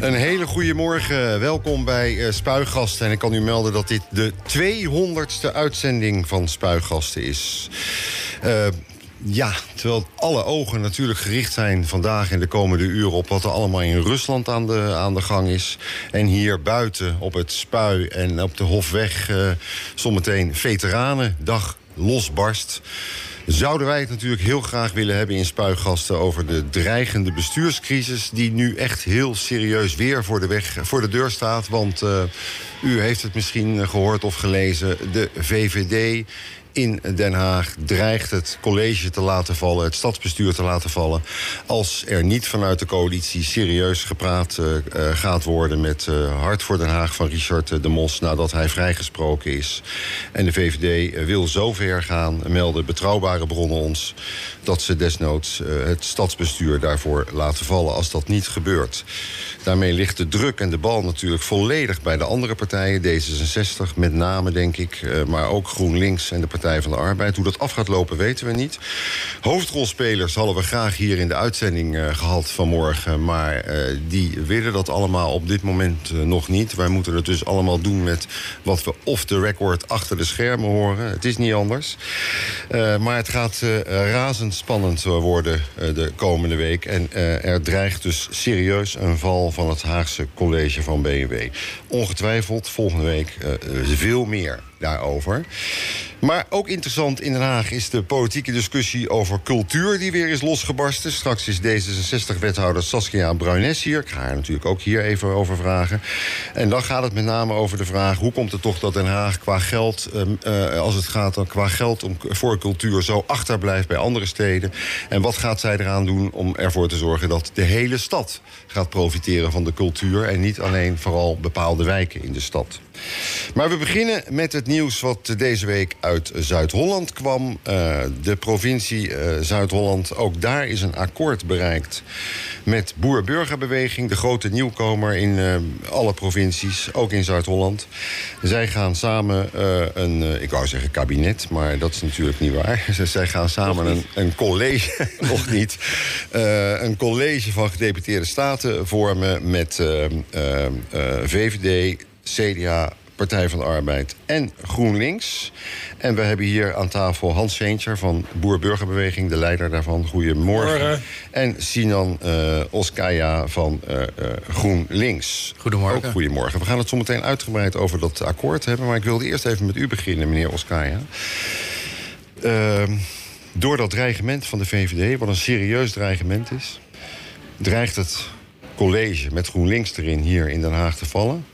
Een hele goede morgen. Welkom bij uh, Spuigasten. En ik kan u melden dat dit de 200ste uitzending van Spuigasten is. Uh, ja, terwijl alle ogen natuurlijk gericht zijn vandaag en de komende uren op wat er allemaal in Rusland aan de, aan de gang is. En hier buiten op het Spui en op de Hofweg uh, zometeen Veteranendag losbarst. Zouden wij het natuurlijk heel graag willen hebben in spuigasten over de dreigende bestuurscrisis. die nu echt heel serieus weer voor de, weg, voor de deur staat. Want uh, u heeft het misschien gehoord of gelezen. De VVD in Den Haag dreigt het college te laten vallen, het stadsbestuur te laten vallen. als er niet vanuit de coalitie serieus gepraat uh, uh, gaat worden met uh, Hart voor Den Haag van Richard de Mos. nadat hij vrijgesproken is. En de VVD wil zover gaan, melden betrouwbare bronnen ons. dat ze desnoods het stadsbestuur daarvoor laten vallen als dat niet gebeurt. Daarmee ligt de druk en de bal natuurlijk volledig bij de andere partijen. D66 met name, denk ik, maar ook GroenLinks en de Partij van de Arbeid. Hoe dat af gaat lopen, weten we niet. Hoofdrolspelers hadden we graag hier in de uitzending uh, gehad vanmorgen. Maar uh, die willen dat allemaal op dit moment nog niet. Wij moeten het dus allemaal doen met wat we off the record achter de schermen horen. Het is niet anders. maar het gaat razendspannend worden de komende week. En er dreigt dus serieus een val van het Haagse college van BMW. Ongetwijfeld volgende week veel meer daarover. Maar ook interessant in Den Haag is de politieke discussie over cultuur die weer is losgebarsten. Straks is D66-wethouder Saskia Bruines hier. Ik ga haar natuurlijk ook hier even over vragen. En dan gaat het met name over de vraag: hoe komt het toch dat Den Haag qua geld, uh, als het gaat dan qua geld om, voor cultuur, zo achterblijft bij andere steden? En wat gaat zij eraan doen om ervoor te zorgen dat de hele stad gaat profiteren van de cultuur en niet alleen vooral bepaalde wijken in de stad? Maar we beginnen met het nieuws wat deze week uit Zuid-Holland kwam. Uh, de provincie uh, Zuid-Holland, ook daar is een akkoord bereikt met Boer-Burgerbeweging, de grote nieuwkomer in uh, alle provincies, ook in Zuid-Holland. Zij gaan samen een, ik wou zeggen kabinet, maar dat is natuurlijk niet waar. Zij gaan samen een, een, college, nog niet, een college van gedeputeerde staten vormen met VVD, CDA, Partij van de Arbeid en GroenLinks. En we hebben hier aan tafel Hans Seentjer van Boer-Burgerbeweging, de leider daarvan. Goedemorgen. Morgen. En Sinan uh, Oskaya van uh, uh, GroenLinks. Goedemorgen. Ook goedemorgen. We gaan het zo meteen uitgebreid over dat akkoord hebben. Maar ik wilde eerst even met u beginnen, meneer Oskaya. Ehm, door dat dreigement van de VVD, wat een serieus dreigement is... dreigt het college met GroenLinks erin hier in Den Haag te vallen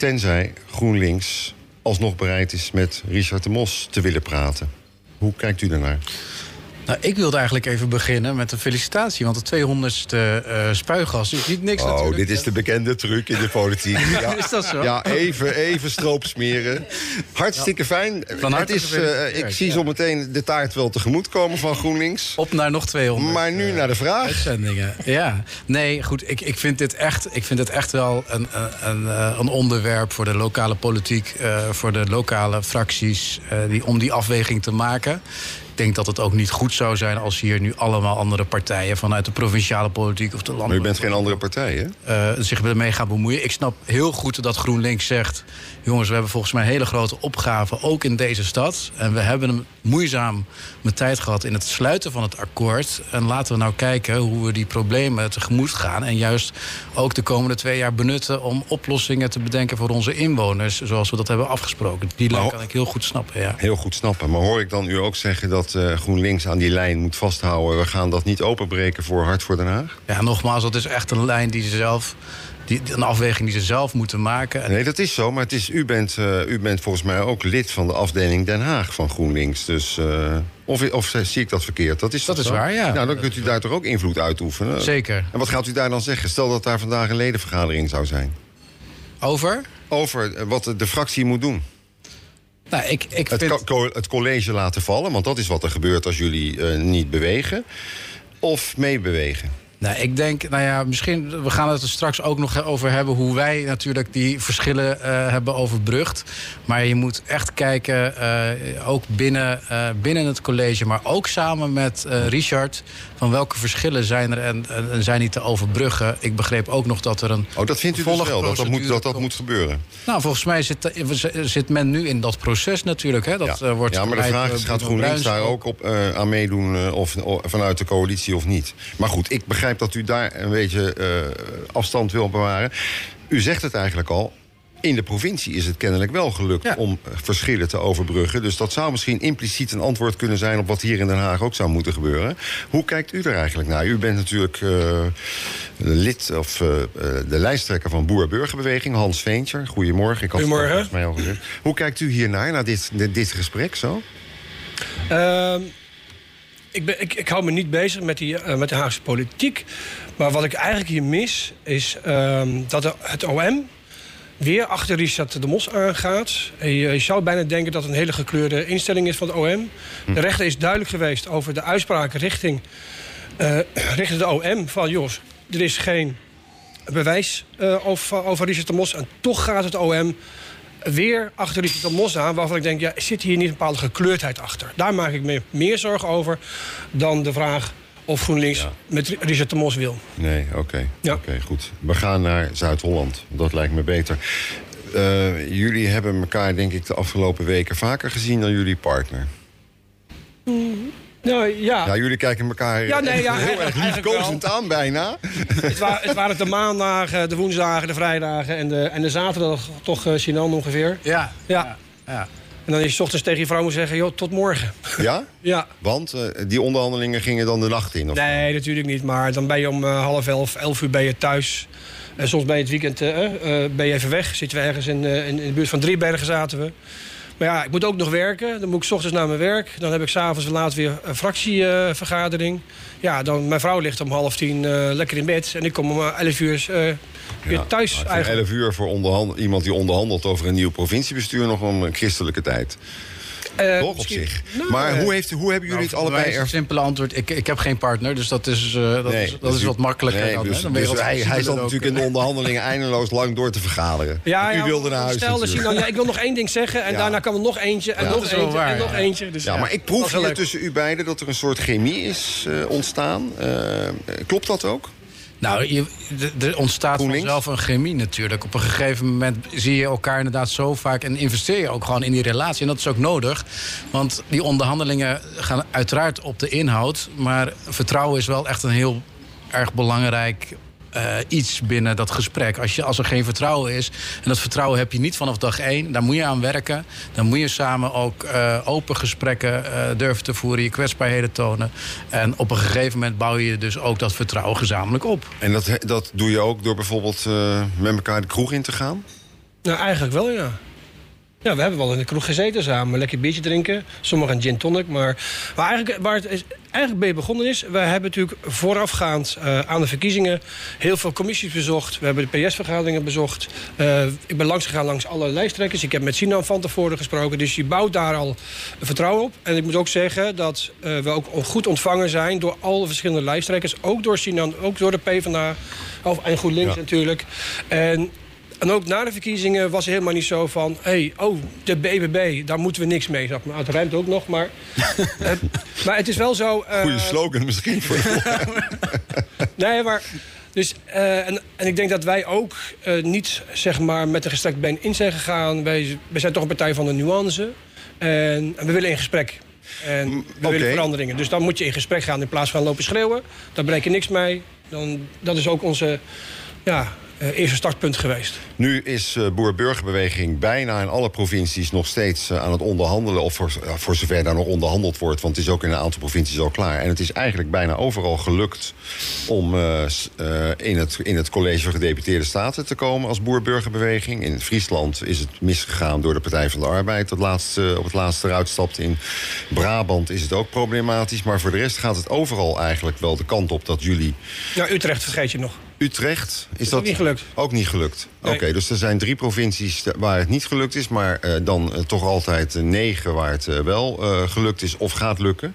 tenzij GroenLinks alsnog bereid is met Richard de Mos te willen praten. Hoe kijkt u daarnaar? Nou, ik wilde eigenlijk even beginnen met een felicitatie. Want de 200ste uh, spuigas is niet niks Oh, natuurlijk. dit is de bekende truc in de politiek. Ja, is dat zo? Ja, even, even stroop smeren. Hartstikke fijn. Van harte is, uh, ik zie zo meteen de taart wel tegemoet komen van GroenLinks. Op naar nog 200. Maar nu uh, naar de vraag. Uitzendingen, ja. Nee, goed, ik, ik, vind dit echt, ik vind het echt wel een, een, een onderwerp voor de lokale politiek... Uh, voor de lokale fracties, die, om die afweging te maken denk dat het ook niet goed zou zijn als hier nu allemaal andere partijen vanuit de provinciale politiek of de landelijke. Maar u bent geen andere partij, hè? Uh, zich ermee gaan bemoeien. Ik snap heel goed dat GroenLinks zegt: jongens, we hebben volgens mij een hele grote opgave, ook in deze stad. En we hebben moeizaam met tijd gehad in het sluiten van het akkoord. En laten we nou kijken hoe we die problemen tegemoet gaan. En juist ook de komende twee jaar benutten om oplossingen te bedenken voor onze inwoners, zoals we dat hebben afgesproken. Die lijn kan ik heel goed snappen. Ja. Heel goed snappen. Maar hoor ik dan u ook zeggen dat uh, GroenLinks aan die lijn moet vasthouden. We gaan dat niet openbreken voor Hart voor Den Haag? Ja, nogmaals, dat is echt een lijn die ze zelf... Die, een afweging die ze zelf moeten maken. Nee, dat is zo. Maar het is, u, bent, uh, u bent volgens mij ook lid van de afdeling Den Haag van GroenLinks. Dus... Uh, of, of zie ik dat verkeerd? Dat is, dat is waar, ja. Nou, dan kunt u daar toch ook invloed uitoefenen? Zeker. En wat gaat u daar dan zeggen? Stel dat daar vandaag een ledenvergadering zou zijn. Over? Over wat de fractie moet doen. Nou, ik, ik het, vind... co het college laten vallen, want dat is wat er gebeurt als jullie uh, niet bewegen. Of meebewegen. Nou, ik denk, nou ja, misschien, we gaan het er straks ook nog over hebben hoe wij natuurlijk die verschillen uh, hebben overbrugd. Maar je moet echt kijken, uh, ook binnen, uh, binnen het college, maar ook samen met Richard, van welke verschillen zijn er en, en, zijn die te overbruggen. Ik begreep ook nog dat er een. Oh, dat vindt u dus wel, dat dat moet, dat, dat moet gebeuren? Nou, volgens mij zit, zit men nu in dat proces natuurlijk. Hè. Dat, ja. wordt ja, maar de vraag is: gaat GroenLinks daar ook op, aan meedoen of, of, vanuit de coalitie of niet? Maar goed, ik begrijp dat u daar een beetje uh, afstand wil bewaren. U zegt het eigenlijk al. In de provincie is het kennelijk wel gelukt ja. om verschillen te overbruggen. Dus dat zou misschien impliciet een antwoord kunnen zijn op wat hier in Den Haag ook zou moeten gebeuren. Hoe kijkt u er eigenlijk naar? U bent natuurlijk uh, lid of uh, de lijsttrekker van Boer-Burgerbeweging, Hans Veentjer. Goedemorgen. Ik had Goedemorgen. Het mij al gezegd. Hoe kijkt u hier naar, naar dit, dit gesprek zo? Uh, ik, ben, ik, ik hou me niet bezig met, die, uh, met de Haagse politiek. Maar wat ik eigenlijk hier mis, is uh, dat het OM weer achter Richard de Mos aangaat. Je, je, zou bijna denken dat het een hele gekleurde instelling is van het OM. Hm. De rechter is duidelijk geweest over de uitspraken richting, uh, richting de OM. Van jongens, er is geen bewijs uh, over, over Richard de Mos. En toch gaat het OM weer achter Richard Mos aan... waarvan ik denk, ja, zit hier niet een bepaalde gekleurdheid achter? Daar maak ik me meer zorgen over dan de vraag of GroenLinks ja. met Richard de Mos wil. Nee, oké. Okay. Ja. Oké, goed. We gaan naar Zuid-Holland. Dat lijkt me beter. Uh, jullie hebben elkaar, denk ik, de afgelopen weken vaker gezien dan jullie partner. Mm. Nou, ja. ja, jullie kijken elkaar ja, nee, ja, heel erg liefkozend aan bijna. Het, wa het, waren de maandagen, de woensdagen, de vrijdagen en de, en de zaterdag toch, uh, Sinan ongeveer. Ja. ja. ja. En dan is je ochtends tegen je vrouw moet zeggen, joh, tot morgen. Ja? ja. Want uh, die onderhandelingen gingen dan de nacht in? Of nee, natuurlijk niet. Maar dan ben je om uh, half elf, elf uur ben je thuis. En soms ben je het weekend ben je even weg. Zitten we ergens in, in, in de buurt van Driebergen zaten we. Maar ja, ik moet ook nog werken. Dan moet ik s ochtends naar mijn werk. Dan heb ik s'avonds laat weer een fractievergadering. Ja, dan, mijn vrouw ligt om half tien uh, lekker in bed. En ik kom om elf uur uh, weer ja, thuis. Eigenlijk. 11 uur voor iemand die onderhandelt over een nieuw provinciebestuur... nog een christelijke tijd. Uh, Toch op zich. Nou, maar hoe, heeft, hoe hebben jullie nou, het allebei... Een simpele antwoord. Ik, ik heb geen partner, dus dat is, uh, dat nee, is, dat is wat makkelijker. Nee, dan, dus, dan dus hij, hij zat natuurlijk in de onderhandelingen eindeloos lang door te vergaderen. Ja, ja, U wilde naar huis stel, dan, ja, Ik wil nog één ding zeggen en daarna kan er nog eentje en nog eentje waar, en nog eentje. Dus, ja, maar ik proef hier tussen u beiden dat er een soort chemie is ontstaan. klopt dat ook? Nou, je, er ontstaat vanzelf een chemie natuurlijk. Op een gegeven moment zie je elkaar inderdaad zo vaak... en investeer je ook gewoon in die relatie. En dat is ook nodig. Want die onderhandelingen gaan uiteraard op de inhoud. Maar vertrouwen is wel echt een heel erg belangrijk uh, iets binnen dat gesprek. Als, je, als er geen vertrouwen is, en dat vertrouwen heb je niet vanaf dag één... daar moet je aan werken. Dan moet je samen ook uh, open gesprekken uh, durven te voeren... je kwetsbaarheden tonen. En op een gegeven moment bouw je dus ook dat vertrouwen gezamenlijk op. En dat, dat doe je ook door bijvoorbeeld met elkaar de kroeg in te gaan? Nou, eigenlijk wel, ja. Ja, we hebben wel in de kroeg gezeten samen. Lekker biertje drinken. Sommigen gin tonic. Maar, maar eigenlijk, waar het is, eigenlijk mee begonnen is... we hebben natuurlijk voorafgaand uh, aan de verkiezingen... heel veel commissies bezocht. We hebben de PS-vergaderingen bezocht. Uh, ik ben langs gegaan langs alle lijsttrekkers. Ik heb met Sinan van tevoren gesproken. Dus je bouwt daar al vertrouwen op. En ik moet ook zeggen dat uh, we ook goed ontvangen zijn... door alle verschillende lijsttrekkers. Ook door Sinan, ook door de PvdA. Of, en GroenLinks ja. natuurlijk. En en ook na de verkiezingen was het helemaal niet zo van... hey, oh, de BBB, daar moeten we niks mee. Dat het ruimt ook nog, maar... uh, maar het is wel zo... Uh, Goeie slogan misschien voor Nee, maar... Dus, uh, en, en ik denk dat wij ook niet zeg maar, met een gestrekt been in zijn gegaan. Wij, wij zijn toch een partij van de nuance. En, en we willen in gesprek. En we okay. willen veranderingen. Dus dan moet je in gesprek gaan in plaats van lopen schreeuwen. Daar breek je niks mee. Dan, dat is ook onze ja, uh, eerste startpunt geweest. Nu is uh, Boer-Burgerbeweging bijna in alle provincies nog steeds uh, aan het onderhandelen. Of voor, voor zover daar nog onderhandeld wordt. Want het is ook in een aantal provincies al klaar. En het is eigenlijk bijna overal gelukt om in, het, in het college van gedeputeerde staten te komen als Boer-Burgerbeweging. In Friesland is het misgegaan door de Partij van de Arbeid. Dat laatste, op het laatste eruit stapt. In Brabant is het ook problematisch. Maar voor de rest gaat het overal eigenlijk wel de kant op dat jullie. Ja, Utrecht vergeet je nog. Utrecht, is, is dat niet gelukt? Ook niet gelukt. Nee. Oké, okay, dus er zijn drie provincies waar het niet gelukt is, maar uh, dan uh, toch altijd negen waar het uh, wel gelukt is of gaat lukken.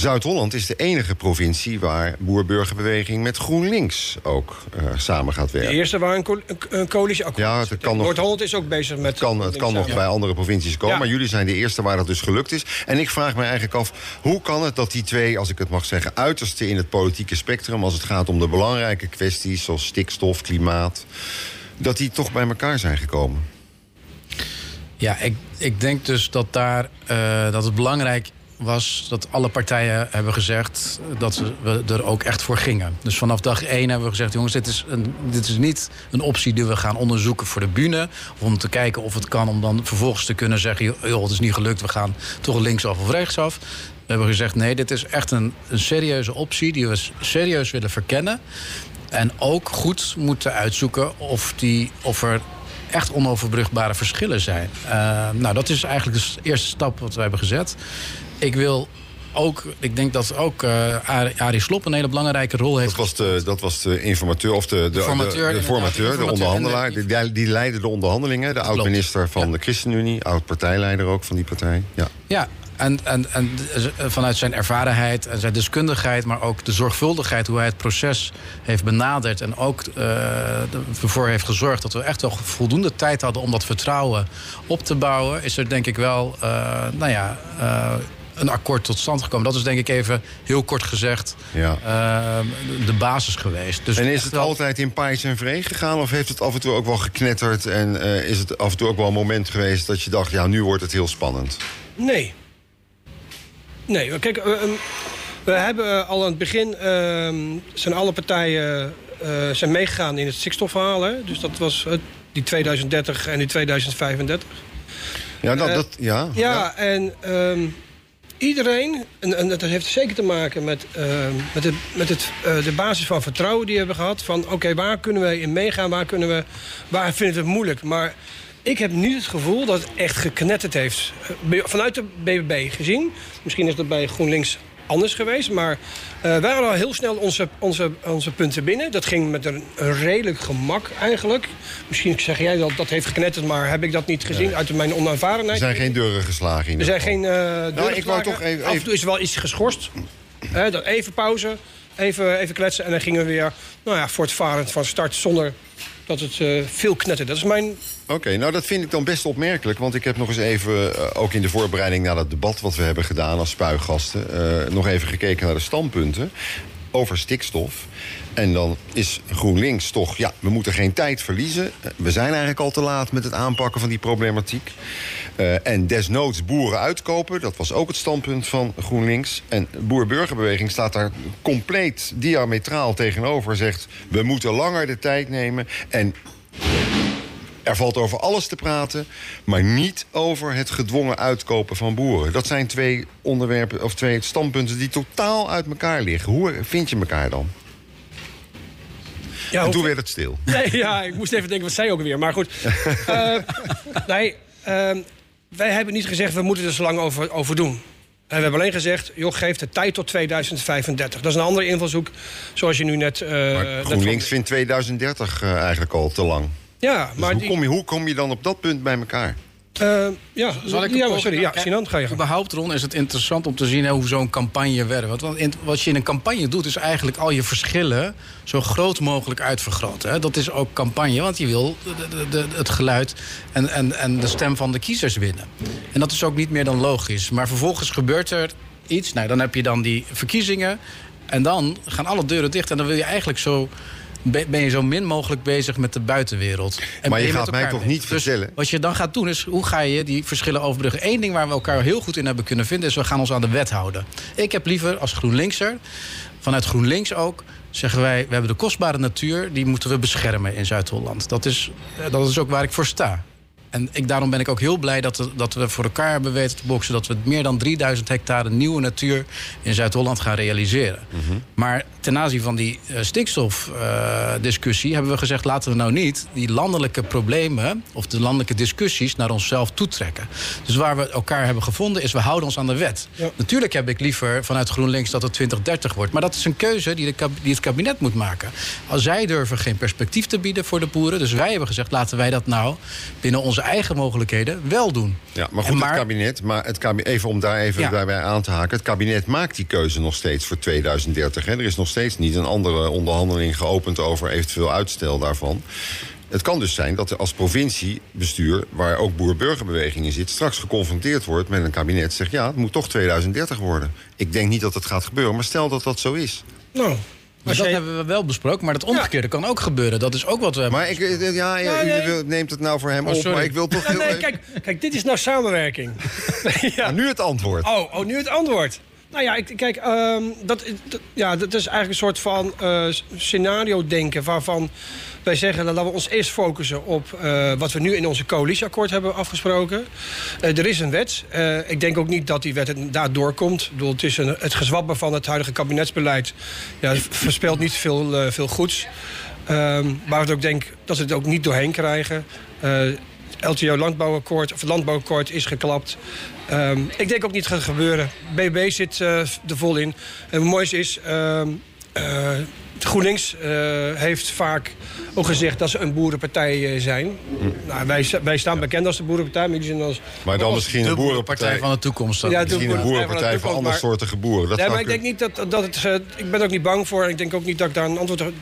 Zuid-Holland is de enige provincie waar boer-burgerbeweging met GroenLinks ook uh, samen gaat De werken. eerste waar een, co een coalitieakkoord Ja, is. het kan nog- Noord-Holland is ook bezig met... Het kan, het kan nog Ja. bij andere provincies komen, Ja. maar jullie zijn de eerste waar dat dus gelukt is. En ik vraag me eigenlijk af, hoe kan het dat die twee, als ik het mag zeggen, uiterste in het politieke spectrum, als het gaat om de belangrijke kwesties zoals stikstof, klimaat, dat die toch bij elkaar zijn gekomen? Ja, ik, ik denk dus dat daar eh, dat het belangrijk was dat alle partijen hebben gezegd dat we er ook echt voor gingen. Dus vanaf dag één hebben we gezegd: jongens, dit is, een, dit is niet een optie die we gaan onderzoeken voor de bühne. Om te kijken of het kan, om dan vervolgens te kunnen zeggen: joh, het is niet gelukt, we gaan toch linksaf of rechtsaf. We hebben gezegd: nee, dit is echt een, een serieuze optie die we serieus willen verkennen. En ook goed moeten uitzoeken of, die, of er echt onoverbrugbare verschillen zijn. Uh, nou, dat is eigenlijk de eerste stap wat we hebben gezet. Ik wil ook, ik denk dat ook uh, Arie Slop een hele belangrijke rol heeft. Dat was de, dat was de informateur, of de, de, de, formateur, de, de, formateur, de de onderhandelaar. De, die, die leidde de onderhandelingen. De oud-minister van de ChristenUnie, oud-partijleider ook van die partij. Ja. Ja, en, en, en vanuit zijn ervarenheid en zijn deskundigheid, maar ook de zorgvuldigheid hoe hij het proces heeft benaderd. En ook uh, ervoor heeft gezorgd dat we echt wel voldoende tijd hadden om dat vertrouwen op te bouwen. Is er denk ik wel, uh, nou ja. Uh, een akkoord tot stand gekomen. Dat is denk ik even heel kort gezegd Ja. uh, de basis geweest. Dus en is het wel- altijd in pais en vree gegaan? Of heeft het af en toe ook wel geknetterd? En eh, is het af en toe ook wel een moment geweest dat je dacht... ja, nu wordt het heel spannend? Nee. Nee, kijk, eh, ehm, we hebben eh, al aan het begin... ehm, zijn alle partijen eh, zijn meegegaan in het stikstofverhaal. Hè? Dus dat was die 2030 en die 2035. Ja, dat, dat, ja, Ja, en ehm, iedereen, en, en dat heeft zeker te maken met, met, het, met het, de basis van vertrouwen die we hebben gehad. Van oké, waar kunnen we in meegaan, waar, kunnen we, waar vinden we het moeilijk. Maar ik heb niet het gevoel dat het echt geknetterd heeft. Eh, Vanuit de BBB gezien. Misschien is dat bij GroenLinks anders geweest. Maar eh wij hadden al heel snel onze, onze, onze punten binnen. Dat ging met een, een redelijk gemak eigenlijk. Misschien zeg jij dat dat heeft geknetterd, maar heb ik dat niet gezien uit mijn er onervarenheid. zijn geen deuren geslagen in Er zijn geen uh, deuren ik wou geslagen. toch even- Af en toe is er wel iets geschorst. Hè, dat even pauze, even, even kletsen. En dan gingen we weer nou ja, voortvarend van start zonder dat het eh, veel knetterde. Dat is mijn... Oké, nou dat vind ik dan best opmerkelijk. Want ik heb nog eens even, eh, ook in de voorbereiding naar dat debat wat we hebben gedaan als spuigasten, eh, nog even gekeken naar de standpunten over stikstof. En dan is GroenLinks toch, ja, we moeten geen tijd verliezen. We zijn eigenlijk al te laat met het aanpakken van die problematiek. Eh, en desnoods boeren uitkopen, dat was ook het standpunt van GroenLinks. En Boer-Burgerbeweging staat daar compleet diametraal tegenover. Zegt, we moeten langer de tijd nemen. En er valt over alles te praten, maar niet over het gedwongen uitkopen van boeren. Dat zijn twee onderwerpen of twee standpunten die totaal uit elkaar liggen. Hoe vind je elkaar dan? Ja, En toen werd het stil. Nee, ja, ik moest even denken, wat zei je ook weer? Maar goed. Eh, nee, ehm, wij hebben niet gezegd, we moeten er zo lang over, over doen. En we hebben alleen gezegd, joh, geef de tijd tot 2035. Dat is een andere invalshoek, zoals je nu net... eh, Maar net GroenLinks van- vindt 2030 eh, eigenlijk al te lang. Ja, Dus maar hoe, die- kom je, hoe kom je dan op dat punt bij elkaar? eh, ja, Zal ik ja, sorry, ja, Sinan, ga je gang. Überhaupt, Ron, is het interessant om te zien hè, hoe zo'n campagne werkt. Want- wat je in een campagne doet, is eigenlijk al je verschillen zo groot mogelijk uitvergroten. Hè. Dat is ook campagne, want je wil de, de, de- het geluid en, en, en de stem van de kiezers winnen. En dat is ook niet meer dan logisch. Maar vervolgens gebeurt er iets. Nou, dan heb je dan die verkiezingen. En dan gaan alle deuren dicht. En dan wil je eigenlijk zo. Be- Ben je zo min mogelijk bezig met de buitenwereld. En Maar je gaat mij toch niet Dus vertellen- wat je dan gaat doen is, hoe ga je die verschillen overbruggen? Eén ding waar we elkaar heel goed in hebben kunnen vinden... is we gaan ons aan de wet houden. Ik heb liever als GroenLinkser, vanuit GroenLinks ook... zeggen wij, we hebben de kostbare natuur... die moeten we beschermen in Zuid-Holland. Dat is, eh, dat is ook waar ik voor sta. En ik, daarom ben ik ook heel blij dat we, dat we voor elkaar hebben weten te boksen... dat we meer dan 3000 hectare nieuwe natuur in Zuid-Holland gaan realiseren. Maar ten aanzien van die eh, stikstofdiscussie hebben we gezegd... laten we nou niet die landelijke problemen of de landelijke discussies naar onszelf toetrekken. Dus waar we elkaar hebben gevonden is we houden ons aan de wet. Ja. Natuurlijk heb ik liever vanuit GroenLinks dat het 2030 wordt. Maar dat is een keuze die, de die het kabinet moet maken. Als zij durven geen perspectief te bieden voor de boeren... dus wij hebben gezegd laten wij dat nou binnen onze eigen mogelijkheden wel doen. Ja, maar En goed, het kabinet, maar het kabinet, even om daar even Ja. bij, bij aan te haken. Het kabinet maakt die keuze nog steeds voor 2030. Hè. Er is nog steeds niet een andere onderhandeling geopend over eventueel uitstel daarvan. Het kan dus zijn dat er als provinciebestuur, waar ook boer-burgerbeweging in zit, straks geconfronteerd wordt met een kabinet dat zegt ja, het moet toch 2030 worden. Ik denk niet dat het gaat gebeuren, maar stel dat dat zo is. Nou, Maar dat jij- hebben we wel besproken, maar het omgekeerde kan ook gebeuren. Dat is ook wat we hebben. Maar ik, eh, ja, ja, Ja, u nee. wil- neemt het nou voor hem Oh, op, sorry. maar ik wil toch Ja, heel nee, even- kijk, kijk, dit is nou samenwerking. ja. Maar nu het antwoord. Oh, oh, nu het antwoord. Nou ja, ik, kijk, ehm, dat, dat- ja, dat is eigenlijk een soort van eh, scenario denken... waarvan wij zeggen, nou, laten we ons eerst focussen op eh, wat we nu in onze coalitieakkoord hebben afgesproken. Eh, er is een wet. Eh, ik denk ook niet dat die wet. Ik bedoel, het, is een, het gezwabber van het huidige kabinetsbeleid ja, verspeelt niet veel, veel goeds. Ehm maar ik ook denk dat ze het ook niet doorheen krijgen. LTO landbouwakkoord, of landbouwakkoord is geklapt. Ehm, ik denk ook niet gaat gebeuren. BB zit er vol in. En het mooiste is, ehm, eh, GroenLinks eh, heeft vaak ook gezegd dat ze een boerenpartij eh, zijn. Nou, wij, wij staan bekend als de boerenpartij, maar jullie zijn als... Maar dan als misschien de boerenpartij. van de toekomst. Ja, de Misschien een boerenpartij boerenpartij van toekomst, andersoortige boeren. Dat nee, maar ik denk niet dat, dat het. eh, ik ben ook niet bang voor. En ik denk ook niet dat ik daar een antwoord op.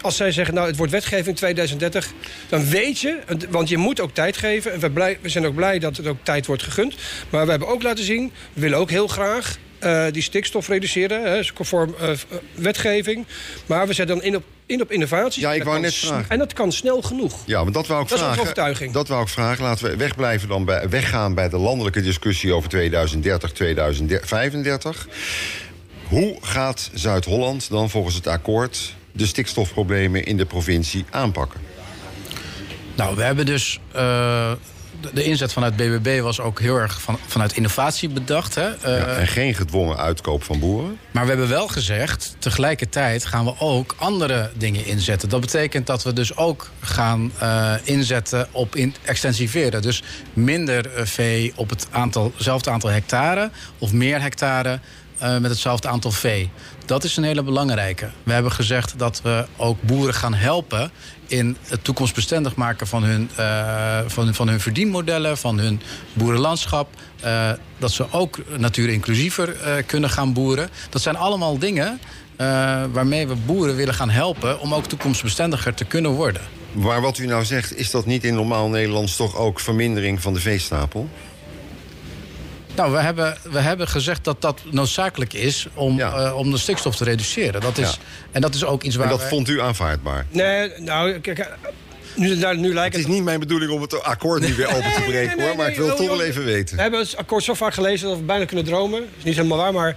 Als zij zeggen, nou, het wordt wetgeving 2030, dan weet je, want je moet ook tijd geven. En we, blij, we zijn ook blij dat het ook tijd wordt gegund. Maar we hebben ook laten zien, we willen ook heel graag. Eh, die stikstof reduceren, hè, is conform eh, eh, wetgeving. Maar we zetten dan in op, in op innovaties. Ja, ik En dat wou kan net vragen. En dat kan snel genoeg. Ja, maar dat wou ik Dat is onze vragen. overtuiging. Dat wou ik vragen. Laten we wegblijven dan bij, weggaan bij de landelijke discussie over 2030, 2035. Hoe gaat Zuid-Holland dan volgens het akkoord de stikstofproblemen in de provincie aanpakken? Nou, we hebben dus. eh, de, inzet vanuit BBB was ook heel erg van, vanuit innovatie bedacht. Hè? Eh, Ja, en geen gedwongen uitkoop van boeren. Maar we hebben wel gezegd, tegelijkertijd gaan we ook andere dingen inzetten. Dat betekent dat we dus ook gaan eh, inzetten op in extensiveren. Dus minder eh, vee op het aantal, hetzelfde aantal hectare of meer hectare eh, met hetzelfde aantal vee. Dat is een hele belangrijke. We hebben gezegd dat we ook boeren gaan helpen in het toekomstbestendig maken van hun, eh, van, van hun verdienmodellen, van hun boerenlandschap. Eh, dat ze ook natuurinclusiever kunnen gaan boeren. Dat zijn allemaal dingen waarmee we boeren willen gaan helpen om ook toekomstbestendiger te kunnen worden. Maar wat u nou zegt, is dat niet in normaal Nederlands toch ook vermindering van de veestapel? Nou, we hebben, we hebben gezegd dat dat noodzakelijk is om, Ja. eh, om de stikstof te reduceren. Dat is, Ja. En dat is ook iets waar En dat wij- vond u aanvaardbaar? Nee, nou, kijk, eh, nu, nou, nu lijkt Het is niet mijn bedoeling om het akkoord nu weer open te breken, nee, hoor. Maar ik wil het toch wel even weten. We hebben het akkoord zo vaak gelezen dat we bijna kunnen dromen. Dat is niet helemaal waar, maar...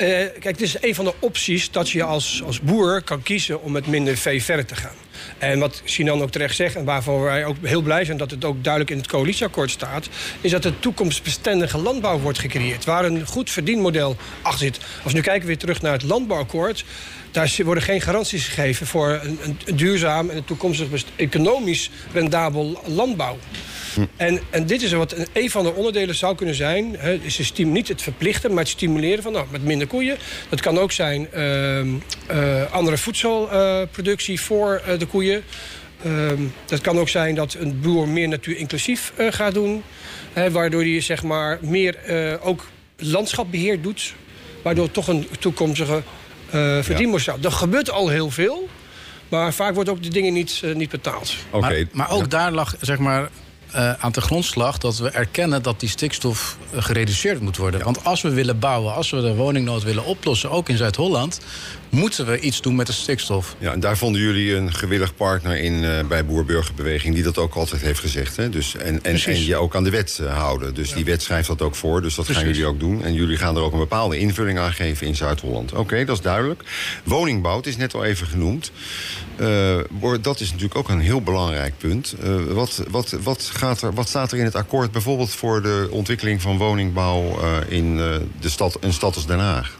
eh, kijk, het is een van de opties dat je als, als boer kan kiezen om met minder vee verder te gaan. En wat Sinan ook terecht zegt, en waarvoor wij ook heel blij zijn dat het ook duidelijk in het coalitieakkoord staat, is dat er toekomstbestendige landbouw wordt gecreëerd. Waar een goed verdienmodel achter zit. Als we nu kijken weer terug naar het landbouwakkoord. Daar worden geen garanties gegeven voor een, een duurzaam en toekomstig economisch rendabel landbouw. En, en dit is wat een, een van de onderdelen zou kunnen zijn. Hè, is het stim- niet het verplichten, maar het stimuleren van nou, met minder koeien. Dat kan ook zijn ehm, eh, andere voedselproductie voor eh, de koeien. Ehm, dat kan ook zijn dat een boer meer natuurinclusief eh gaat doen. Hè, waardoor hij zeg maar, meer eh, ook landschapbeheer doet. Waardoor toch een toekomstige eh verdienmodel staat. Er gebeurt al heel veel. Maar vaak wordt ook de dingen niet, eh, niet betaald. Oké. Maar, maar ook daar lag zeg maar, eh, aan de grondslag dat we erkennen dat die stikstof eh, gereduceerd moet worden. Want als we willen bouwen, als we de woningnood willen oplossen, ook in Zuid-Holland, moeten we iets doen met de stikstof. Ja, en daar vonden jullie een gewillig partner in eh, bij Boer-Burgerbeweging... die dat ook altijd heeft gezegd. Hè? Dus, en, en, je ook aan de wet eh, houden. Dus die wet schrijft dat ook voor, dus dat gaan jullie ook doen. En jullie gaan er ook een bepaalde invulling aan geven in Zuid-Holland. Oké, dat is duidelijk. Woningbouw, het is net al even genoemd. Eh, dat is natuurlijk ook een heel belangrijk punt. Wat, wat, wat, gaat er, wat staat er in het akkoord bijvoorbeeld... voor de ontwikkeling van woningbouw in de stad, een stad als Den Haag?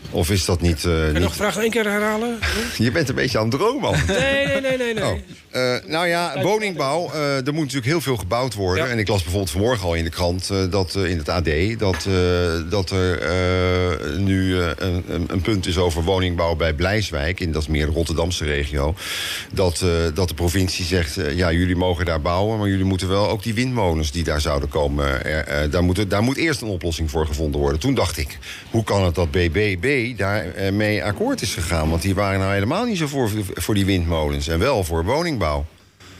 Of is dat niet... Uh, Kan je nog vraag één keer herhalen? je bent een beetje aan het dromen. Nee, nee, nee, nee. nee. Oh. Uh, nou ja, woningbouw. Uh, er moet natuurlijk heel veel gebouwd worden. Ja. En ik las bijvoorbeeld vanmorgen al in de krant, dat, in het AD... dat, dat er nu een, een, punt is over woningbouw bij Blijswijk... in dat is meer de Rotterdamse regio. Dat, dat de provincie zegt, ja, jullie mogen daar bouwen... maar jullie moeten wel ook die windmolens die daar zouden komen... daar, moet, daar moet eerst een oplossing voor gevonden worden. Toen dacht ik, hoe kan het dat BBB daarmee akkoord is gegaan? Want die waren nou helemaal niet zo voor, voor die windmolens... en wel voor woningbouw.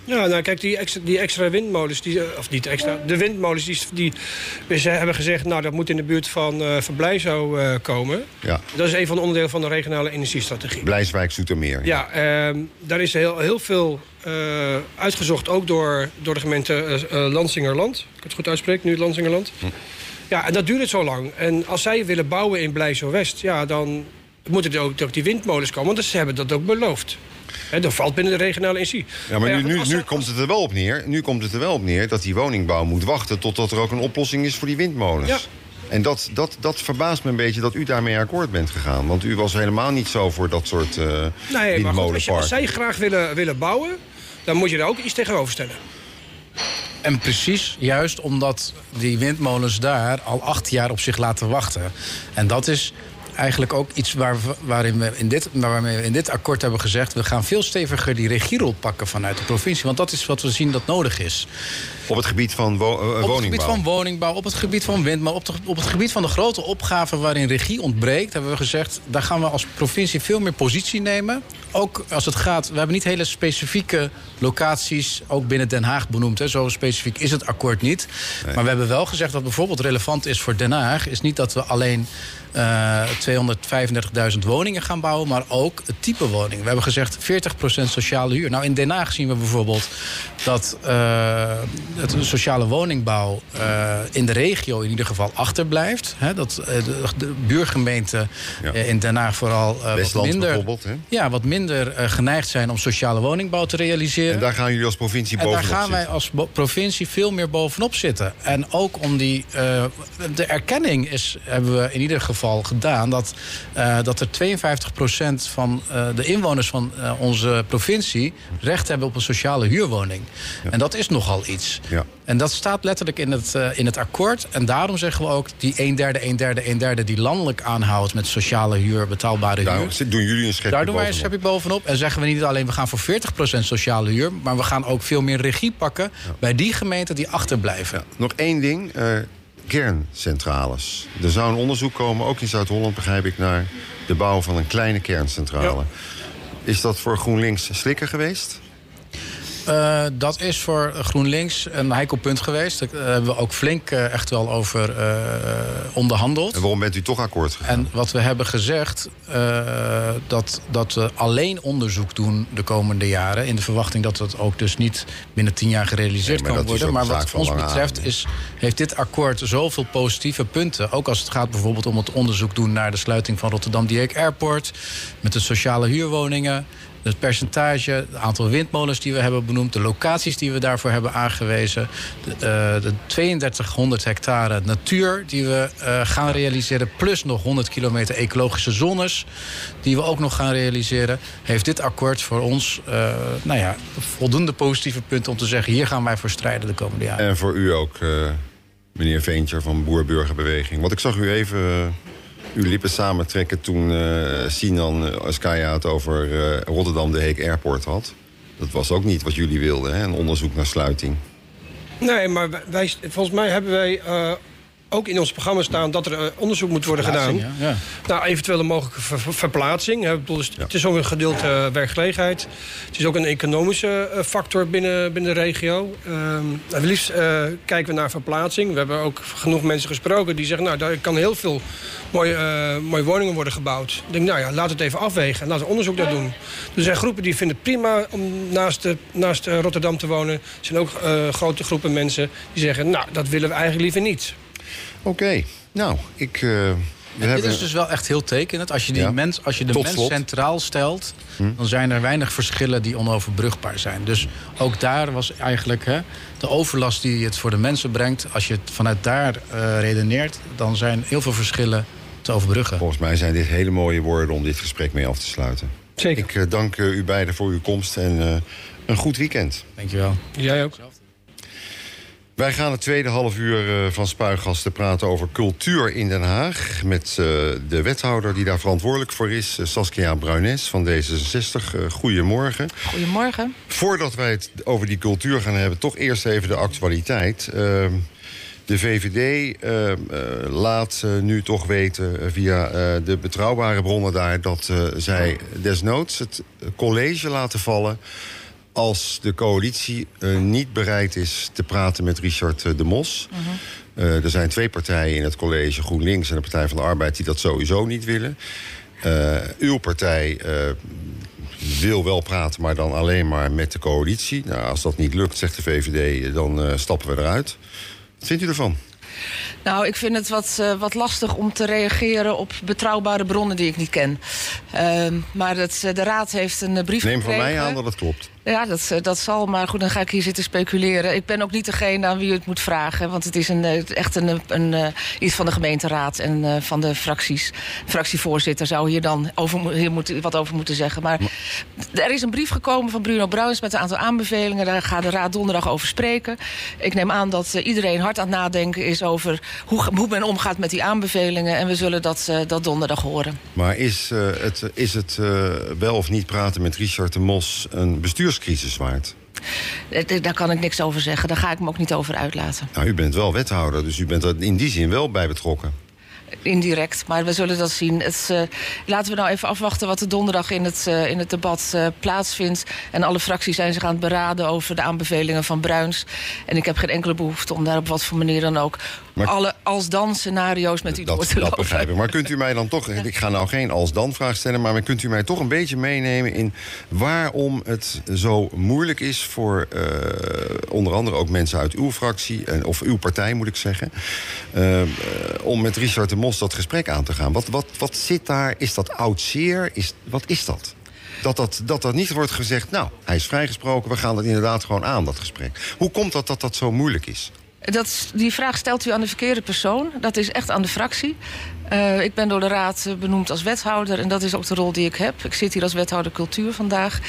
Ja, nou kijk, die extra, die extra windmolens, die, of niet extra, de windmolens die, die we hebben gezegd, nou dat moet in de buurt van uh, Verblijzo uh, komen. Ja. Dat is een van de onderdelen van de regionale energiestrategie. Blijswijk Zoetermeer. Ja, ja uh, daar is heel, heel veel uh, uitgezocht, ook door, door de gemeente uh, Lansingerland. Ik het goed uitspreek, nu Lansingerland. Hm. Ja, en dat duurt het zo lang. En als zij willen bouwen in Blijzo West, ja, dan moeten er ook, ook die windmolens komen, want ze hebben dat ook beloofd. He, dat valt binnen de regionale energie. Ja, maar nu, nu, nu komt het er wel op neer. Nu komt het er wel op neer dat die woningbouw moet wachten totdat er ook een oplossing is voor die windmolens. Ja. En dat, dat, dat verbaast me een beetje dat u daarmee akkoord bent gegaan. Want u was helemaal niet zo voor dat soort uh, nee, maar goed, als, je, als zij graag willen, willen bouwen, dan moet je er ook iets tegenover stellen. En precies juist omdat die windmolens daar al acht jaar op zich laten wachten. En dat is eigenlijk ook iets waar we, waarin we in dit, waarmee we in dit akkoord hebben gezegd... we gaan veel steviger die regierol pakken vanuit de provincie. Want dat is wat we zien dat nodig is. Op het gebied van wo woningbouw? Op het gebied van woningbouw, op het gebied van windbouw... Op, op het gebied van de grote opgaven waarin regie ontbreekt... hebben we gezegd, daar gaan we als provincie veel meer positie nemen. Ook als het gaat, we hebben niet hele specifieke locaties... ook binnen Den Haag benoemd, hè. zo specifiek is het akkoord niet. Nee. Maar we hebben wel gezegd wat bijvoorbeeld relevant is voor Den Haag... is niet dat we alleen... Uh, 235.000 woningen gaan bouwen, maar ook het type woning. We hebben gezegd 40% sociale huur. Nou, in Den Haag zien we bijvoorbeeld dat uh, het sociale woningbouw uh, in de regio in ieder geval achterblijft. Hè, dat de, de buurgemeenten ja. in Den Haag vooral wat minder, ja, wat minder geneigd zijn om sociale woningbouw te realiseren. En daar gaan jullie als provincie bovenop En daar gaan zitten. wij als provincie veel meer bovenop zitten. En ook om die... de erkenning is, hebben we in ieder geval gedaan... dat, uh, dat er 52% van uh, de inwoners van uh, onze provincie... recht hebben op een sociale huurwoning. Ja. En dat is nogal iets. Ja. En dat staat letterlijk in het, in het akkoord. En daarom zeggen we ook die een derde, een derde, een derde... die landelijk aanhoudt met sociale huur, betaalbare Daar huur. doen jullie een schepje Daar doen wij een schepje bovenop. En zeggen we niet alleen we gaan voor 40% sociale huur... maar we gaan ook veel meer regie pakken bij die gemeenten die achterblijven. Nog één ding kerncentrales. Er zou een onderzoek komen, ook in Zuid-Holland begrijp ik... naar de bouw van een kleine kerncentrale. Ja. Is dat voor GroenLinks slikker geweest? Uh, dat is voor GroenLinks een heikel punt geweest. Daar uh, hebben we ook flink uh, echt wel over onderhandeld. En waarom bent u toch akkoord gegaan? En wat we hebben gezegd, dat, dat we alleen onderzoek doen de komende jaren... in de verwachting dat het ook dus niet binnen tien jaar gerealiseerd nee, kan worden. Maar wat ons betreft is, heeft dit akkoord zoveel positieve punten. Ook als het gaat bijvoorbeeld om het onderzoek doen... naar de sluiting van Rotterdam-Dieek Airport... met de sociale huurwoningen... Het percentage, het aantal windmolens die we hebben benoemd... de locaties die we daarvoor hebben aangewezen... de, uh, de 3200 hectare natuur die we uh, gaan realiseren... plus nog 100 kilometer ecologische zones die we ook nog gaan realiseren... heeft dit akkoord voor ons uh, nou ja, voldoende positieve punten om te zeggen... hier gaan wij voor strijden de komende jaren. En voor u ook, meneer Veentjer van Boer-Burgerbeweging. Want ik zag u even uw lippen samentrekken toen uh, Sinan uh, Askaya het over uh, Rotterdam de Heek Airport had. Dat was ook niet wat jullie wilden, hè? een onderzoek naar sluiting. Nee, maar wij, volgens mij hebben wij ook in ons programma staan dat er onderzoek moet worden gedaan. Ja, ja. Naar eventuele mogelijke ver verplaatsing. Hè. Bedoel, dus Ja. Het is ook een gedeelte werkgelegenheid. Het is ook een economische eh, factor binnen, binnen de regio. Het liefst eh, kijken we naar verplaatsing. We hebben ook genoeg mensen gesproken die zeggen... nou, daar kan heel veel mooie, eh, mooie woningen worden gebouwd. Ik denk, nou ja, laat het even afwegen en laten we onderzoek daar doen. Er zijn groepen die vinden het prima om naast, de, naast eh, Rotterdam te wonen. Er zijn ook eh, grote groepen mensen die zeggen... nou, dat willen we eigenlijk liever niet. Oké, nou, ik... eh, we Dit hebben... is dus wel echt heel tekenend. Als je, die Ja. mens, als je de Tot mens slot. centraal stelt... Hm. dan zijn er weinig verschillen die onoverbrugbaar zijn. Dus ook daar was eigenlijk hè, de overlast die het voor de mensen brengt... als je het vanuit daar eh, redeneert... dan zijn heel veel verschillen te overbruggen. Volgens mij zijn dit hele mooie woorden om dit gesprek mee af te sluiten. Zeker. Ik uh, dank uh, u beiden voor uw komst en uh, een goed weekend. Dankjewel. Jij ook. Wij gaan het tweede half uur van Spuigasten praten over cultuur in Den Haag... met de wethouder die daar verantwoordelijk voor is, Saskia Bruines van D66. goedemorgen. Goedemorgen. Voordat wij het over die cultuur gaan hebben, toch eerst even de actualiteit... Ehm, de VVD uh, uh, laat uh, nu toch weten via de betrouwbare bronnen daar... dat zij desnoods het college laten vallen... als de coalitie niet bereid is te praten met Richard de Mos. -huh. er zijn twee partijen in het college, GroenLinks en de Partij van de Arbeid... die dat sowieso niet willen. uw partij wil wel praten, maar dan alleen maar met de coalitie. Nou, als dat niet lukt, zegt de VVD, dan stappen we eruit. Wat vindt u ervan? Nou, ik vind het wat, uh, wat lastig om te reageren op betrouwbare bronnen die ik niet ken. Uh, maar het, de Raad heeft een brief Neem gekregen. van mij aan dat het klopt. Ja, dat, dat zal. Maar goed, dan ga ik hier zitten speculeren. Ik ben ook niet degene aan wie u het moet vragen. Want het is een, echt een, een, een iets van de gemeenteraad en van de fracties. Fractievoorzitter zou hier dan over, hier moet, wat over moeten zeggen. Maar, er is een brief gekomen van Bruno Bruins met een aantal aanbevelingen. Daar gaat de Raad donderdag over spreken. Ik neem aan dat iedereen hard aan het nadenken is over hoe, hoe men omgaat met die aanbevelingen. En we zullen dat, dat donderdag horen. Maar is het, is het wel of niet praten met Richard de Mos een bestuur crisis waard? Daar kan ik niks over zeggen. Daar ga ik me ook niet over uitlaten. Nou, u bent wel wethouder, dus u bent er in die zin wel bij betrokken. Indirect, maar we zullen dat zien. Het, uh, laten we nou even afwachten wat er donderdag in het, uh, in het debat uh, plaatsvindt. En alle fracties zijn zich aan het beraden over de aanbevelingen van Bruins. En ik heb geen enkele behoefte om daar op wat voor manier dan ook... Maar, alle als-dan scenario's met u dat, door te dat lopen. begrijp ik. Maar kunt u mij dan toch... Ik ga nou geen als-dan vraag stellen... maar kunt u mij toch een beetje meenemen in waarom het zo moeilijk is... voor onder andere ook mensen uit uw fractie... of uw partij moet ik zeggen... om met Richard de Mos dat gesprek aan te gaan. Wat, wat, wat zit daar? Is dat oud zeer? Is, wat is dat? Dat dat, dat dat niet wordt gezegd, nou, hij is vrijgesproken... we gaan dat inderdaad gewoon aan, dat gesprek. Hoe komt dat dat dat zo moeilijk is? Dat, die vraag stelt u aan de verkeerde persoon. Dat is echt aan de fractie. Uh, ik ben door de raad benoemd als wethouder en dat is ook de rol die ik heb. Ik zit hier als wethouder cultuur vandaag.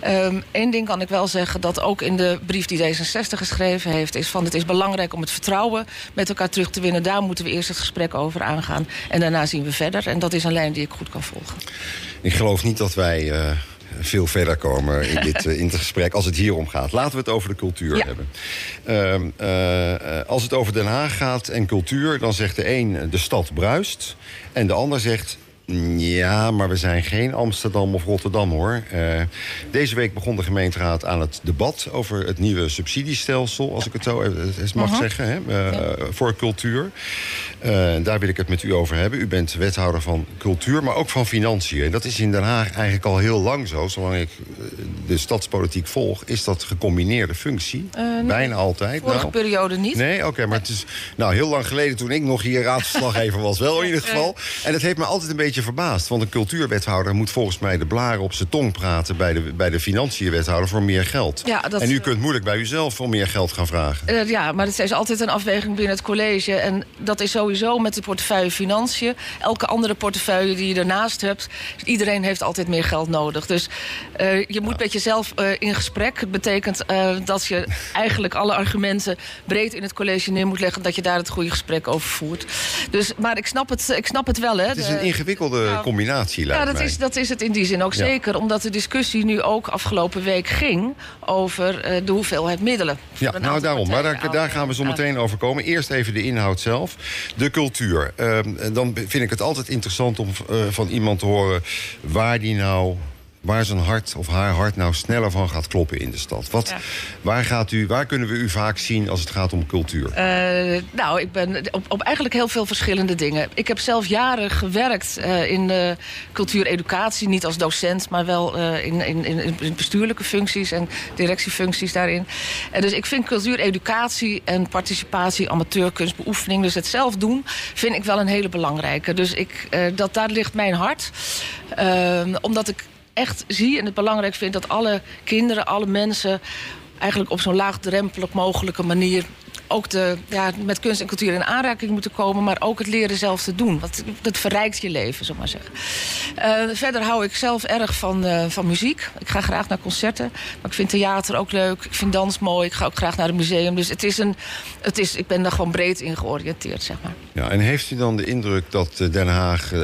Eén um, ding kan ik wel zeggen dat ook in de brief die D66 geschreven heeft... is van het is belangrijk om het vertrouwen met elkaar terug te winnen. Daar moeten we eerst het gesprek over aangaan. En daarna zien we verder. En dat is een lijn die ik goed kan volgen. Ik geloof niet dat wij... Uh veel verder komen in dit, uh, in het gesprek als het hier om gaat. Laten we het over de cultuur ja. hebben. Uh, uh, als het over Den Haag gaat en cultuur... dan zegt de een de stad bruist... en de ander zegt ja, maar we zijn geen Amsterdam of Rotterdam, hoor. Uh, deze week begon de gemeenteraad aan het debat... over het nieuwe subsidiestelsel, als ik het zo eens mag -huh. zeggen... Hè, uh, ja. voor cultuur. daar wil ik het met u over hebben. U bent wethouder van cultuur, maar ook van financiën. En dat is in Den Haag eigenlijk al heel lang zo. Zolang ik de stadspolitiek volg, is dat gecombineerde functie. nee, Bijna altijd. Vorige nou, periode niet. Nee, oké, okay, maar het is nou, heel lang geleden... toen ik nog hier raadsverslaggever was, wel in ieder geval. En het heeft me altijd een beetje verbaasd. Want een cultuurwethouder moet volgens mij de blaren op zijn tong praten... bij de, bij de financiënwethouder voor meer geld. Ja, dat, en u kunt moeilijk bij uzelf om meer geld gaan vragen. Uh, ja, maar het is altijd een afweging binnen het college. En dat is sowieso met de portefeuille financiën. Elke andere portefeuille die je ernaast hebt... iedereen heeft altijd meer geld nodig. Dus uh, je moet ja. met jezelf uh, in gesprek. Het betekent dat je eigenlijk alle argumenten... breed in het college neer moet leggen... dat je daar het goede gesprek over voert. Dus, maar ik snap het, ik snap het wel, hè. Het is een ingewikkelde ja. combinatie, lijkt Ja, dat mij. is, dat is het in die zin ook ja. zeker. Omdat de discussie nu ook afgelopen week ging... over uh, de hoeveelheid middelen. Ja, nou daarom. Maar daar, daar, gaan we zo meteen over komen. Eerst even de inhoud zelf. De cultuur. Uh, dan vind ik het altijd interessant om uh, van iemand te horen... waar die nou waar zijn hart of haar hart nou sneller van gaat kloppen in de stad. Wat, ja. waar, gaat u, waar kunnen we u vaak zien als het gaat om cultuur? Uh, nou, ik ben op, op eigenlijk heel veel verschillende dingen. Ik heb zelf jaren gewerkt uh, in uh, cultuureducatie. Niet als docent, maar wel in, in, in, bestuurlijke functies en directiefuncties daarin. En dus ik vind cultuureducatie en participatie, amateurkunstbeoefening... dus het zelf doen, vind ik wel een hele belangrijke. Dus ik, dat, daar ligt mijn hart. omdat ik echt zie en het belangrijk vind dat alle kinderen, alle mensen... eigenlijk op zo'n laagdrempelig mogelijke manier ook de, ja, met kunst en cultuur in aanraking moeten komen... maar ook het leren zelf te doen. Want dat verrijkt je leven, zullen maar zeggen. Uh, verder hou ik zelf erg van, uh, van muziek. Ik ga graag naar concerten. Maar ik vind theater ook leuk. Ik vind dans mooi. Ik ga ook graag naar een museum. Dus het is een, het is, ik ben daar gewoon breed in georiënteerd, zeg maar. Ja, en heeft u dan de indruk dat Den Haag uh,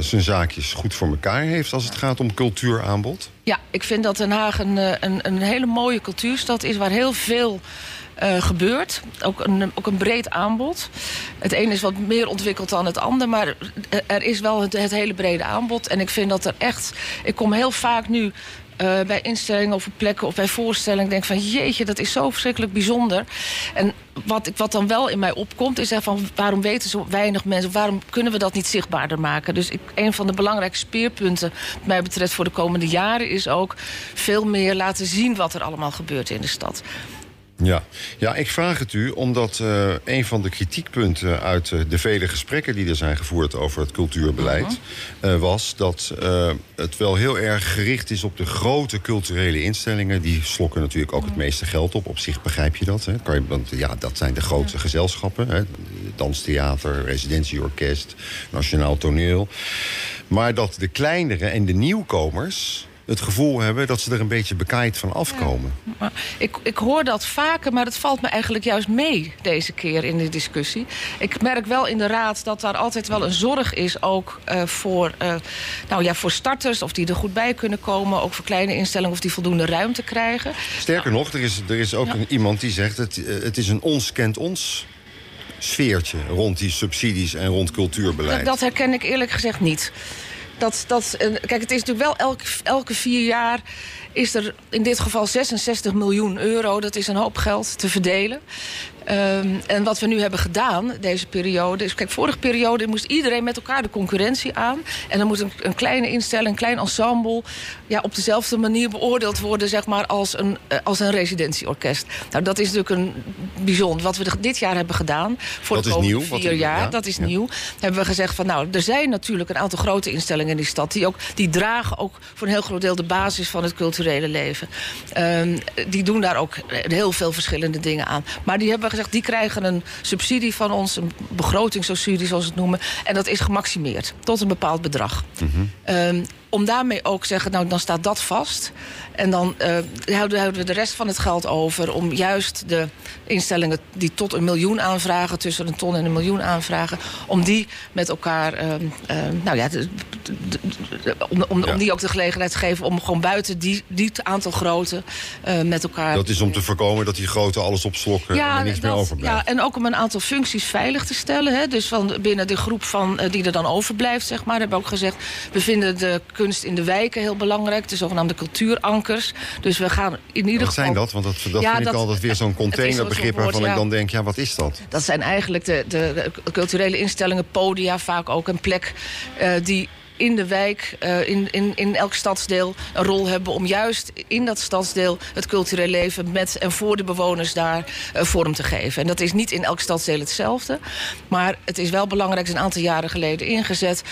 zijn zaakjes goed voor elkaar heeft... als het gaat om cultuuraanbod? Ja, ik vind dat Den Haag een, een, een hele mooie cultuurstad is... waar heel veel uh, gebeurt. Ook een, ook een breed aanbod. Het een is wat meer ontwikkeld dan het ander. Maar er is wel het, hele brede aanbod. En ik vind dat er echt... Ik kom heel vaak nu uh, bij instellingen of plekken of bij voorstellingen denk van jeetje, dat is zo verschrikkelijk bijzonder. En wat, wat dan wel in mij opkomt, is van waarom weten zo weinig mensen, waarom kunnen we dat niet zichtbaarder maken? Dus ik, een van de belangrijke speerpunten, wat mij betreft voor de komende jaren, is ook veel meer laten zien wat er allemaal gebeurt in de stad. Ja. ja, ik vraag het u omdat uh, een van de kritiekpunten uit uh, de vele gesprekken die er zijn gevoerd over het cultuurbeleid uh -huh. was dat eh, het wel heel erg gericht is op de grote culturele instellingen. Die slokken natuurlijk ook het meeste geld op. Op zich begrijp je dat. Hè? Kan je, want ja, dat zijn de grote gezelschappen: hè? danstheater, residentieorkest, nationaal toneel. Maar dat de kleinere en de nieuwkomers het gevoel hebben dat ze er een beetje bekaaid van afkomen. Ja, ik, ik hoor dat vaker, maar het valt me eigenlijk juist mee deze keer in de discussie. Ik merk wel in de raad dat daar altijd wel een zorg is, ook uh, voor, uh, nou ja, voor starters, of die er goed bij kunnen komen, ook voor kleine instellingen, of die voldoende ruimte krijgen. Sterker nou, nog, er is, er is ook ja. een, iemand die zegt: het, het is een ons kent ons sfeertje rond die subsidies en rond cultuurbeleid. Dat, dat herken ik eerlijk gezegd niet dat, dat, kijk, het is natuurlijk wel elke, elke vier jaar is er in dit geval 66 miljoen euro. Dat is een hoop geld te verdelen. Um, en wat we nu hebben gedaan, deze periode... is, kijk, vorige periode moest iedereen met elkaar de concurrentie aan. En dan moet een, een kleine instelling, een klein ensemble... Ja, op dezelfde manier beoordeeld worden zeg maar, als, een, als een residentieorkest. Nou, dat is natuurlijk een bijzonder. Wat we dit jaar hebben gedaan, voor dat de komende vier jaar, ja, dat is ja. nieuw... hebben we gezegd van, nou, er zijn natuurlijk een aantal grote instellingen in die stad... die, ook, die dragen ook voor een heel groot deel de basis van het culturele leven. Um, die doen daar ook heel veel verschillende dingen aan. Maar die hebben gezegd, die krijgen een subsidie van ons, een begrotingssubsidie zoals we het noemen. En dat is gemaximeerd tot een bepaald bedrag. Mm -hmm. um, om daarmee ook te zeggen, nou dan staat dat vast. En dan uh, houden, houden we de rest van het geld over om juist de instellingen die tot een miljoen aanvragen, tussen een ton en een miljoen aanvragen, om die met elkaar, uh, uh, nou ja, de, de, de, om, om, ja. om, die ook de gelegenheid te geven om gewoon buiten die, die aantal grote met elkaar. Dat is om te voorkomen dat die grote alles opslokken ja, en er niets dat, meer overblijft. Ja, en ook om een aantal functies veilig te stellen. Hè? Dus van binnen de groep van, die er dan overblijft, zeg maar, hebben we ook gezegd, we vinden de kunst in de wijken heel belangrijk, de zogenaamde cultuurankers. Dus we gaan in ieder wat geval... zijn dat? Want dat, dat ja, vind ik altijd weer zo'n containerbegrip waarvan ja. ik dan denk, ja, wat is dat? Dat zijn eigenlijk de, de, de culturele instellingen, podia, vaak ook een plek uh, die in de wijk, uh, in, in, in elk stadsdeel een rol hebben... om juist in dat stadsdeel het cultureel leven met en voor de bewoners daar uh, vorm te geven. En dat is niet in elk stadsdeel hetzelfde. Maar het is wel belangrijk, is een aantal jaren geleden ingezet...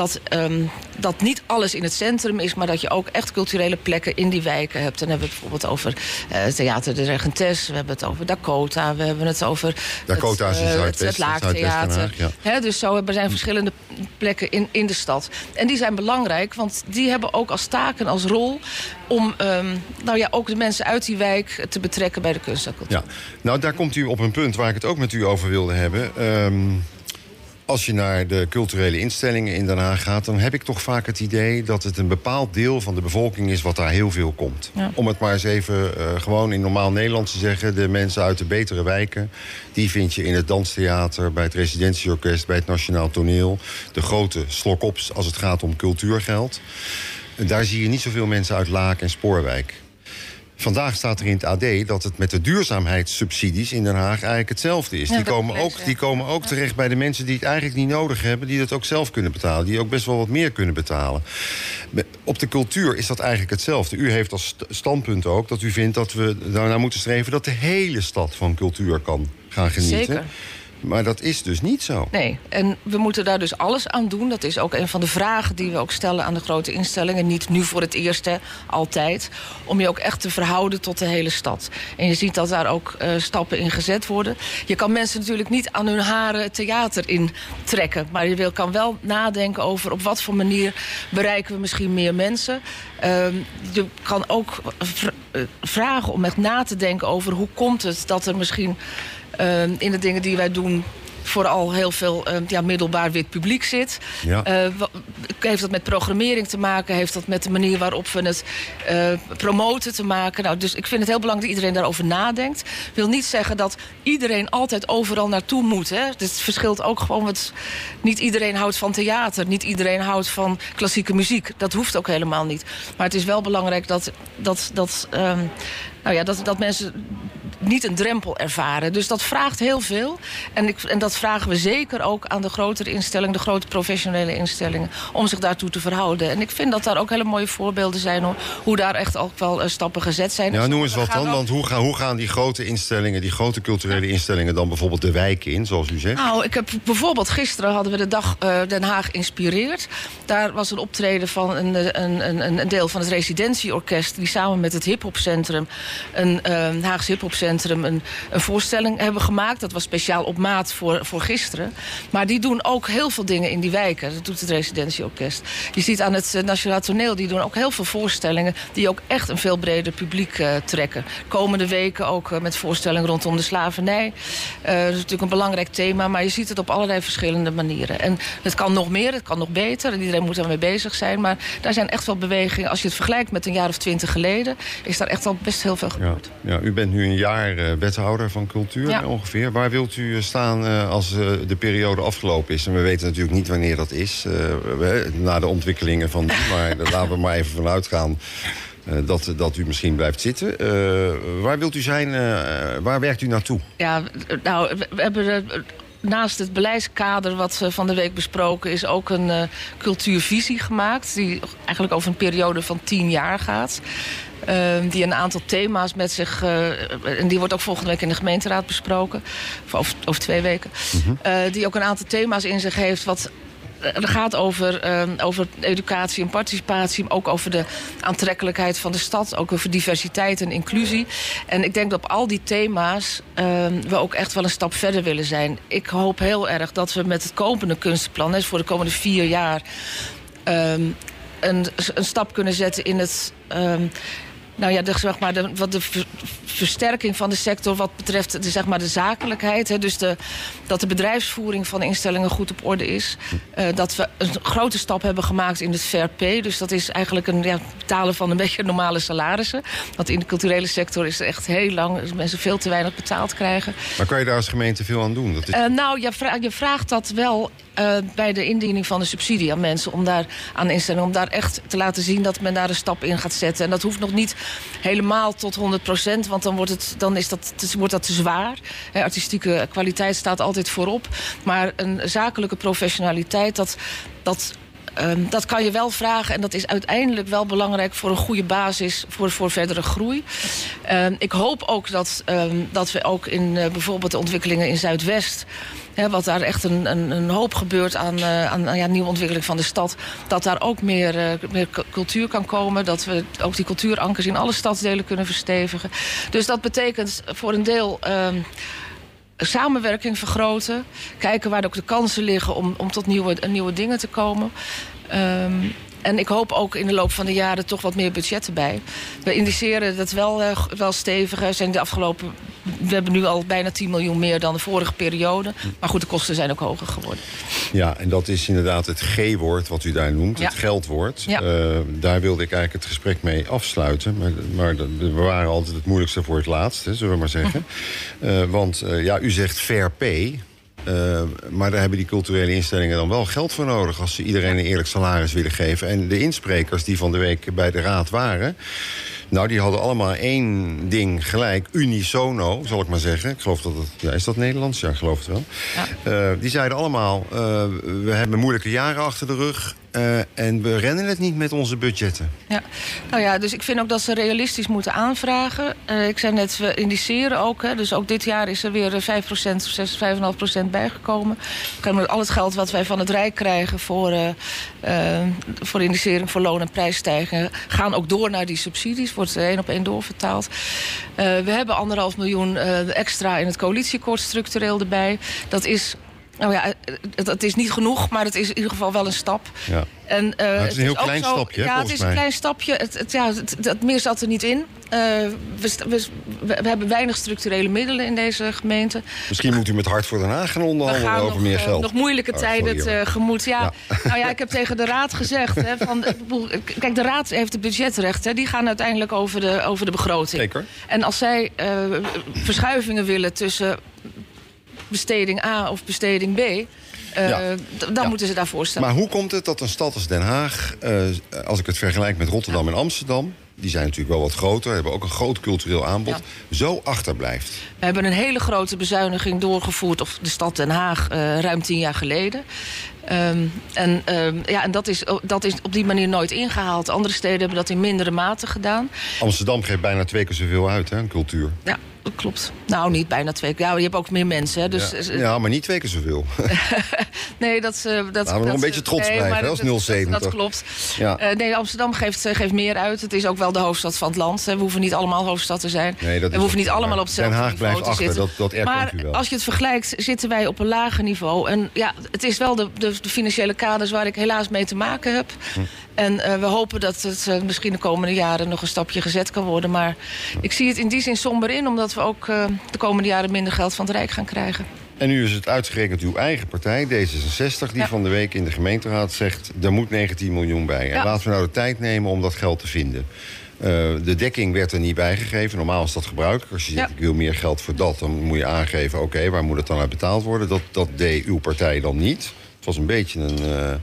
dat, um, dat niet alles in het centrum is... maar dat je ook echt culturele plekken in die wijken hebt. En dan hebben we het bijvoorbeeld over uh, Theater de Regentes... we hebben het over Dakota, we hebben het over... Dakota het, in het, het Laagtheater. Ja. He, dus zo er zijn verschillende plekken in, in de stad... En die zijn belangrijk, want die hebben ook als taak en als rol... om um, nou ja, ook de mensen uit die wijk te betrekken bij de kunst en cultuur. Ja, nou daar komt u op een punt waar ik het ook met u over wilde hebben... Um, als je naar de culturele instellingen in Den Haag gaat... dan heb ik toch vaak het idee dat het een bepaald deel van de bevolking is... wat daar heel veel komt. Ja. Om het maar eens even uh, gewoon in normaal Nederlands te zeggen... de mensen uit de betere wijken... die vind je in het Danstheater, bij het Residentieorkest... bij het Nationaal Toneel. De grote slokops als het gaat om cultuurgeld. Daar zie je niet zoveel mensen uit Laak en Spoorwijk. Vandaag staat er in het AD dat het met de duurzaamheidssubsidies in Den Haag eigenlijk hetzelfde is. Ja, die, komen ook, ja. die komen ook terecht bij de mensen die het eigenlijk niet nodig hebben, die dat ook zelf kunnen betalen, die ook best wel wat meer kunnen betalen. Op de cultuur is dat eigenlijk hetzelfde. U heeft als standpunt ook dat u vindt dat we daarnaar moeten streven dat de hele stad van cultuur kan gaan genieten. Zeker. Maar dat is dus niet zo. Nee, en we moeten daar dus alles aan doen. Dat is ook een van de vragen die we ook stellen aan de grote instellingen. Niet nu voor het eerste, altijd. Om je ook echt te verhouden tot de hele stad. En je ziet dat daar ook uh, stappen in gezet worden. Je kan mensen natuurlijk niet aan hun haren theater in trekken. Maar je wil, kan wel nadenken over op wat voor manier bereiken we misschien meer mensen. Uh, je kan ook eh, vragen om echt na te denken over hoe komt het dat er misschien in de dingen die wij doen vooral heel veel uh, ja, middelbaar wit publiek zit. Ja. Uh, heeft dat met programmering te maken? Heeft dat met de manier waarop we het uh, promoten te maken? Nou, dus ik vind het heel belangrijk dat iedereen daarover nadenkt. Ik wil niet zeggen dat iedereen altijd overal naartoe moet. Hè? Het verschilt ook gewoon. Wat, niet iedereen houdt van theater. Niet iedereen houdt van klassieke muziek. Dat hoeft ook helemaal niet. Maar het is wel belangrijk dat, dat, dat, um, nou ja, dat, dat mensen niet een drempel ervaren. Dus dat vraagt heel veel. En, ik, en dat vragen we zeker ook aan de grotere instellingen... de grote professionele instellingen, om zich daartoe te verhouden. En ik vind dat daar ook hele mooie voorbeelden zijn... Hoor, hoe daar echt ook wel uh, stappen gezet zijn. Ja, noem eens wat dan. Want hoe gaan, hoe gaan die grote instellingen... die grote culturele instellingen dan bijvoorbeeld de wijken in, zoals u zegt? Nou, ik heb bijvoorbeeld gisteren hadden we de dag uh, Den Haag Inspireert. Daar was een optreden van een, een, een, een deel van het residentieorkest... die samen met het hiphopcentrum... een uh, Haags hiphopcentrum een, een, voorstelling hebben gemaakt. Dat was speciaal op maat voor, voor gisteren. Maar die doen ook heel veel dingen in die wijken. Dat doet het residentieorkest. Je ziet aan het Nationaal Toneel, die doen ook heel veel voorstellingen... die ook echt een veel breder publiek uh, trekken. Komende weken ook uh, met voorstellingen rondom de slavernij. Uh, dat is natuurlijk een belangrijk thema, maar je ziet het op allerlei verschillende manieren. En het kan nog meer, het kan nog beter. En iedereen moet daarmee bezig zijn. Maar daar zijn echt wel bewegingen. Als je het vergelijkt met een jaar of twintig geleden... is daar echt al best heel veel gebeurd. Ja, ja u bent nu een jaar jaar wethouder van cultuur ja. ongeveer. Waar wilt u staan uh, als de periode afgelopen is? En we weten natuurlijk niet wanneer dat is, na de ontwikkelingen van die. Maar laten we maar even vanuit gaan dat, dat u misschien blijft zitten. waar wilt u zijn? waar werkt u naartoe? Ja, nou, we hebben naast het beleidskader wat van de week besproken is... ook een cultuurvisie gemaakt... die eigenlijk over een periode van tien jaar gaat. Uh, die een aantal thema's met zich... Uh, en die wordt ook volgende week in de gemeenteraad besproken. Over, over twee weken. Mm -hmm. uh, die ook een aantal thema's in zich heeft... wat het gaat over, uh, over educatie en participatie, maar ook over de aantrekkelijkheid van de stad, ook over diversiteit en inclusie. En ik denk dat op al die thema's uh, we ook echt wel een stap verder willen zijn. Ik hoop heel erg dat we met het komende kunstenplan, dus voor de komende vier jaar, een, een stap kunnen zetten in het. Um, nou ja, de, zeg maar, de, wat de ver, versterking van de sector wat betreft de, zeg maar, de zakelijkheid. Hè, dus de, dat de bedrijfsvoering van de instellingen goed op orde is. Uh, dat we een grote stap hebben gemaakt in het pay. Dus dat is eigenlijk een ja, betalen van een beetje normale salarissen. Want in de culturele sector is echt heel lang... dat mensen veel te weinig betaald krijgen. Maar kan je daar als gemeente veel aan doen? Dat is... uh, nou, je, vra je vraagt dat wel uh, bij de indiening van de subsidie aan mensen... om daar aan instellingen, om daar echt te laten zien dat men daar een stap in gaat zetten. En dat hoeft nog niet helemaal tot 100 procent, want dan, wordt, het, dan is dat, wordt dat te zwaar. Artistieke kwaliteit staat altijd voorop. Maar een zakelijke professionaliteit, dat... dat Um, dat kan je wel vragen en dat is uiteindelijk wel belangrijk voor een goede basis voor, voor verdere groei. Um, ik hoop ook dat, um, dat we ook in uh, bijvoorbeeld de ontwikkelingen in Zuidwest He, wat daar echt een, een, een hoop gebeurt aan, uh, aan ja, nieuwe ontwikkeling van de stad. Dat daar ook meer, uh, meer cultuur kan komen. Dat we ook die cultuurankers in alle stadsdelen kunnen verstevigen. Dus dat betekent voor een deel... Samenwerking vergroten. Kijken waar ook de kansen liggen om, om tot nieuwe, nieuwe dingen te komen. Um, en ik hoop ook in de loop van de jaren toch wat meer budgetten bij. We indiceren dat wel, uh, wel stevig. zijn de afgelopen, we hebben nu al bijna 10 miljoen meer dan de vorige periode. Maar goed, de kosten zijn ook hoger geworden. Ja, en dat is inderdaad het G-woord wat u daar noemt. Ja. Het geldwoord. Ja. Uh, daar wilde ik eigenlijk het gesprek mee afsluiten. Maar, maar we waren altijd het moeilijkste voor het laatst, hè, zullen we maar zeggen. uh, want ja, u zegt fair pay. Uh, maar daar hebben die culturele instellingen dan wel geld voor nodig... als ze iedereen een eerlijk salaris willen geven. En de insprekers die van de week bij de raad waren... nou, die hadden allemaal één ding gelijk, unisono, zal ik maar zeggen. Ik geloof dat het... Ja, is dat Nederlands? Ja, ik geloof het wel. Ja. Uh, die zeiden allemaal, uh, we hebben moeilijke jaren achter de rug... eh, en we rennen het niet met onze budgetten. Ja. Nou ja, dus ik vind ook dat ze realistisch moeten aanvragen. Eh, ik zei net, we indiceren ook. Hè, dus ook dit jaar is er weer 5%, 6, 5,5% bijgekomen. Met al het geld wat wij van het Rijk krijgen voor, uh, voor indicering voor loon- en prijsstijgingen... gaan ook door naar die subsidies. Wordt één op één doorvertaald. we hebben anderhalf miljoen extra in het coalitieakkoord structureel erbij. Dat is nou ja, het, is niet genoeg, maar het is in ieder geval wel een stap. Ja. En, uh, het is een heel klein stapje, Ja, het is een klein stapje. Het, het, ja, het, meer zat er niet in. Uh, we, we, we, hebben weinig structurele middelen in deze gemeente. Misschien moet u met Hart voor Den Haag gaan onderhandelen over nog, meer uh, geld. nog moeilijke oh, tijden tegemoet. Ja. ja. nou ja, ik heb tegen de Raad gezegd... Hè, van, kijk, de Raad heeft het budgetrecht. Hè, die gaan uiteindelijk over de, over de begroting. Zeker. En als zij verschuivingen willen tussen besteding A of besteding B... Uh, dan moeten ze daarvoor staan. Maar hoe komt het dat een stad als Den Haag... Uh, als ik het vergelijk met Rotterdam en Amsterdam... die zijn natuurlijk wel wat groter, hebben ook een groot cultureel aanbod... Ja. zo achterblijft? We hebben een hele grote bezuiniging doorgevoerd... of de stad Den Haag uh, ruim tien jaar geleden. Um, en um, ja, en dat, is, dat is op die manier nooit ingehaald. Andere steden hebben dat in mindere mate gedaan. Amsterdam geeft bijna twee keer zoveel uit, hè, cultuur. Ja, dat klopt. Nou, niet bijna twee keer. Ja, je hebt ook meer mensen. Hè, dus, ja. ja, maar niet twee keer zoveel. nee, dat... Uh, dat Laten we nog een beetje trots nee, blijven, als 0,7. Dat, dat, klopt. Ja. Uh, nee, Amsterdam geeft, geeft meer uit. Het is ook wel de hoofdstad van het land. We hoeven niet allemaal hoofdstad te zijn. Nee, dat we hoeven niet allemaal op hetzelfde Den Haag blijft te achter, zitten. dat, dat maar u wel. als je het vergelijkt, zitten wij op een lager niveau. En ja, het is wel de, de, de financiële kaders waar ik helaas mee te maken heb. Hm. En uh, we hopen dat het uh, misschien de komende jaren nog een stapje gezet kan worden. Maar ik zie het in die zin somber in, omdat we ook uh, de komende jaren minder geld van het Rijk gaan krijgen. En nu is het uitgerekend uw eigen partij, D66, die ja. van de week in de gemeenteraad zegt... er moet 19 miljoen bij. Ja. En laten we nou de tijd nemen om dat geld te vinden. Uh, de dekking werd er niet bijgegeven. Normaal is dat gebruikelijk. Als je zegt, ja. ik wil meer geld voor dat, dan moet je aangeven... oké, okay, waar moet het dan uit betaald worden? Dat, dat deed uw partij dan niet. Het was een beetje een... Uh,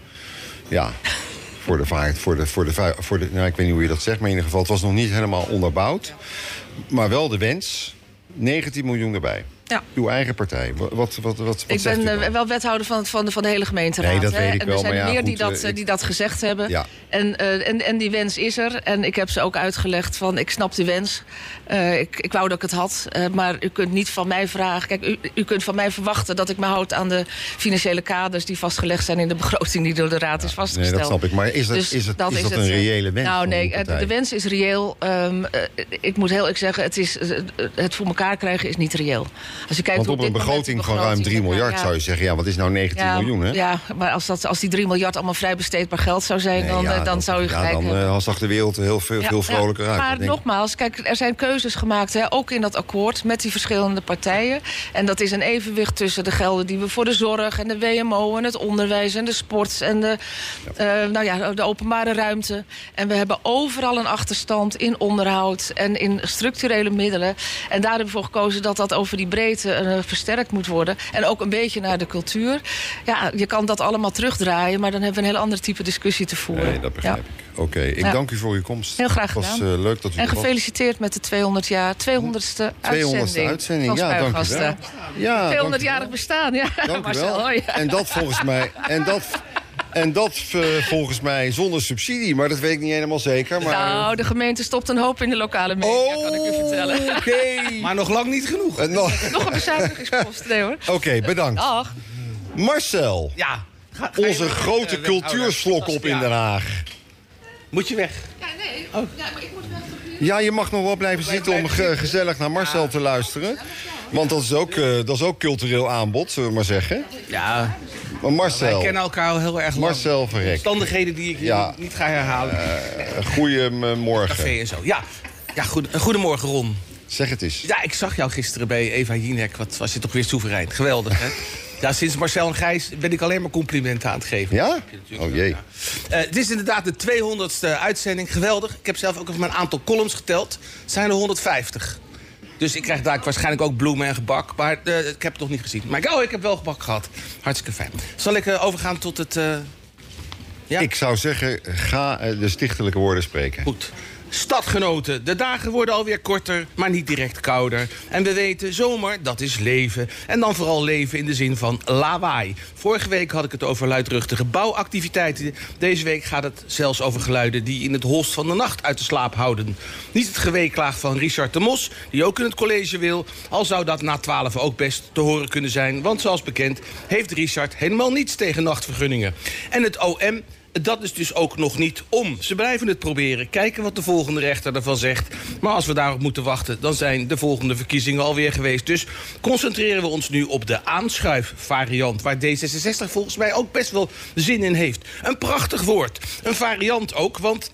ja, voor de vaart, voor de, voor de, voor de, nou, ik weet niet hoe je dat zegt, maar in ieder geval, het was nog niet helemaal onderbouwd. Maar wel de wens, 19 miljoen erbij. Ja. Uw eigen partij. Wat, wat, wat, wat ik ben uh, wel wethouder van, van, de, van de hele gemeenteraad. Nee, dat weet ik en wel, er zijn ja, meer goed, die, dat, uh, die dat gezegd hebben. Ja. En, uh, en, en die wens is er. En ik heb ze ook uitgelegd van ik snap die wens. ik, ik wou dat ik het had. maar u kunt niet van mij vragen. Kijk, u, u kunt van mij verwachten dat ik me houd aan de financiële kaders... die vastgelegd zijn in de begroting die door de raad is vastgesteld. Nee, dat snap ik. Maar is dat, dus is het, dat, is dat een reële wens? Nou nee, de, de wens is reëel. Um, ik moet heel eerlijk zeggen, het, is, het voor elkaar krijgen is niet reëel. Als je kijkt Want op een begroting van ruim 3 miljard ja. zou je zeggen... ja, wat is nou 19 ja, miljoen, hè? Ja, maar als, dat, als die 3 miljard allemaal vrij besteedbaar geld zou zijn... Nee, dan, ja, dan, dan zou je gelijk ja, dan uh, zag de wereld heel veel, veel vrolijker uit. Maar nogmaals, kijk, er zijn keuzes gemaakt, hè, ook in dat akkoord... met die verschillende partijen. En dat is een evenwicht tussen de gelden die we voor de zorg... en de WMO en het onderwijs en de sport... en de, uh, nou ja, de openbare ruimte. En we hebben overal een achterstand in onderhoud... en in structurele middelen. En daar hebben we voor gekozen dat dat over die breedte uh, versterkt moet worden. En ook een beetje naar de cultuur. Ja, je kan dat allemaal terugdraaien, maar dan hebben we een heel ander type discussie te voeren. Nee, dat begrijp ja. ik. Oké, okay, ik ja. dank u voor uw komst. Heel graag gedaan. Het was uh, leuk dat u En gefeliciteerd met de 200 jaar, 200ste 200ste uitzending. Ja, dank u wel. Ja, 200-jarig bestaan, ja. Dank u wel. Oh. En dat volgens mij... En dat, en dat uh, volgens mij zonder subsidie, maar dat weet ik niet helemaal zeker. Maar... Nou, de gemeente stopt een hoop in de lokale media, oh, kan ik u vertellen. Oké. Okay. maar nog lang niet genoeg. Uh, nog... nog een bezuinigingspost, nee hoor. Oké, okay, bedankt. Dag. Marcel. Ja. Ga, ga onze grote uh, cultuurslok op in Den Haag. Moet je weg? Ja, nee. Oh. Ja, maar ik moet weg. Ja, je mag nog wel blijven zitten om ge gezellig naar Marcel ja. te luisteren. Want dat is, ook, uh, dat is ook cultureel aanbod, zullen we maar zeggen. Ja. Maar Marcel... Wij kennen elkaar al heel erg lang. Marcel Verrek. Omstandigheden die ik ja. niet ga herhalen. Uh, goedemorgen. Café en zo. Ja, ja goed, goedemorgen Ron. Zeg het eens. Ja, ik zag jou gisteren bij Eva Jinek. Wat was je toch weer soeverein. Geweldig, hè? Ja, sinds Marcel en Gijs ben ik alleen maar complimenten aan het geven. Ja? Oh jee. Uh, het is inderdaad de 200ste uitzending. Geweldig. Ik heb zelf ook even mijn aantal columns geteld. Het zijn er 150. Dus ik krijg daar waarschijnlijk ook bloemen en gebak. Maar uh, ik heb het nog niet gezien. Maar oh, ik heb wel gebak gehad. Hartstikke fijn. Zal ik uh, overgaan tot het... Ja? Ik zou zeggen, ga de stichtelijke woorden spreken. Goed. Stadgenoten, de dagen worden alweer korter, maar niet direct kouder. En we weten, zomer, dat is leven. En dan vooral leven in de zin van lawaai. Vorige week had ik het over luidruchtige bouwactiviteiten. Deze week gaat het zelfs over geluiden die in het holst van de nacht uit de slaap houden. Niet het geweeklaag van Richard de Mos, die ook in het college wil. Al zou dat na 12 ook best te horen kunnen zijn. Want zoals bekend heeft Richard helemaal niets tegen nachtvergunningen. En het OM dat is dus ook nog niet om. Ze blijven het proberen. Kijken wat de volgende rechter ervan zegt. Maar als we daarop moeten wachten, dan zijn de volgende verkiezingen alweer geweest. Dus concentreren we ons nu op de aanschuifvariant... waar D66 volgens mij ook best wel zin in heeft. Een prachtig woord. Een variant ook, want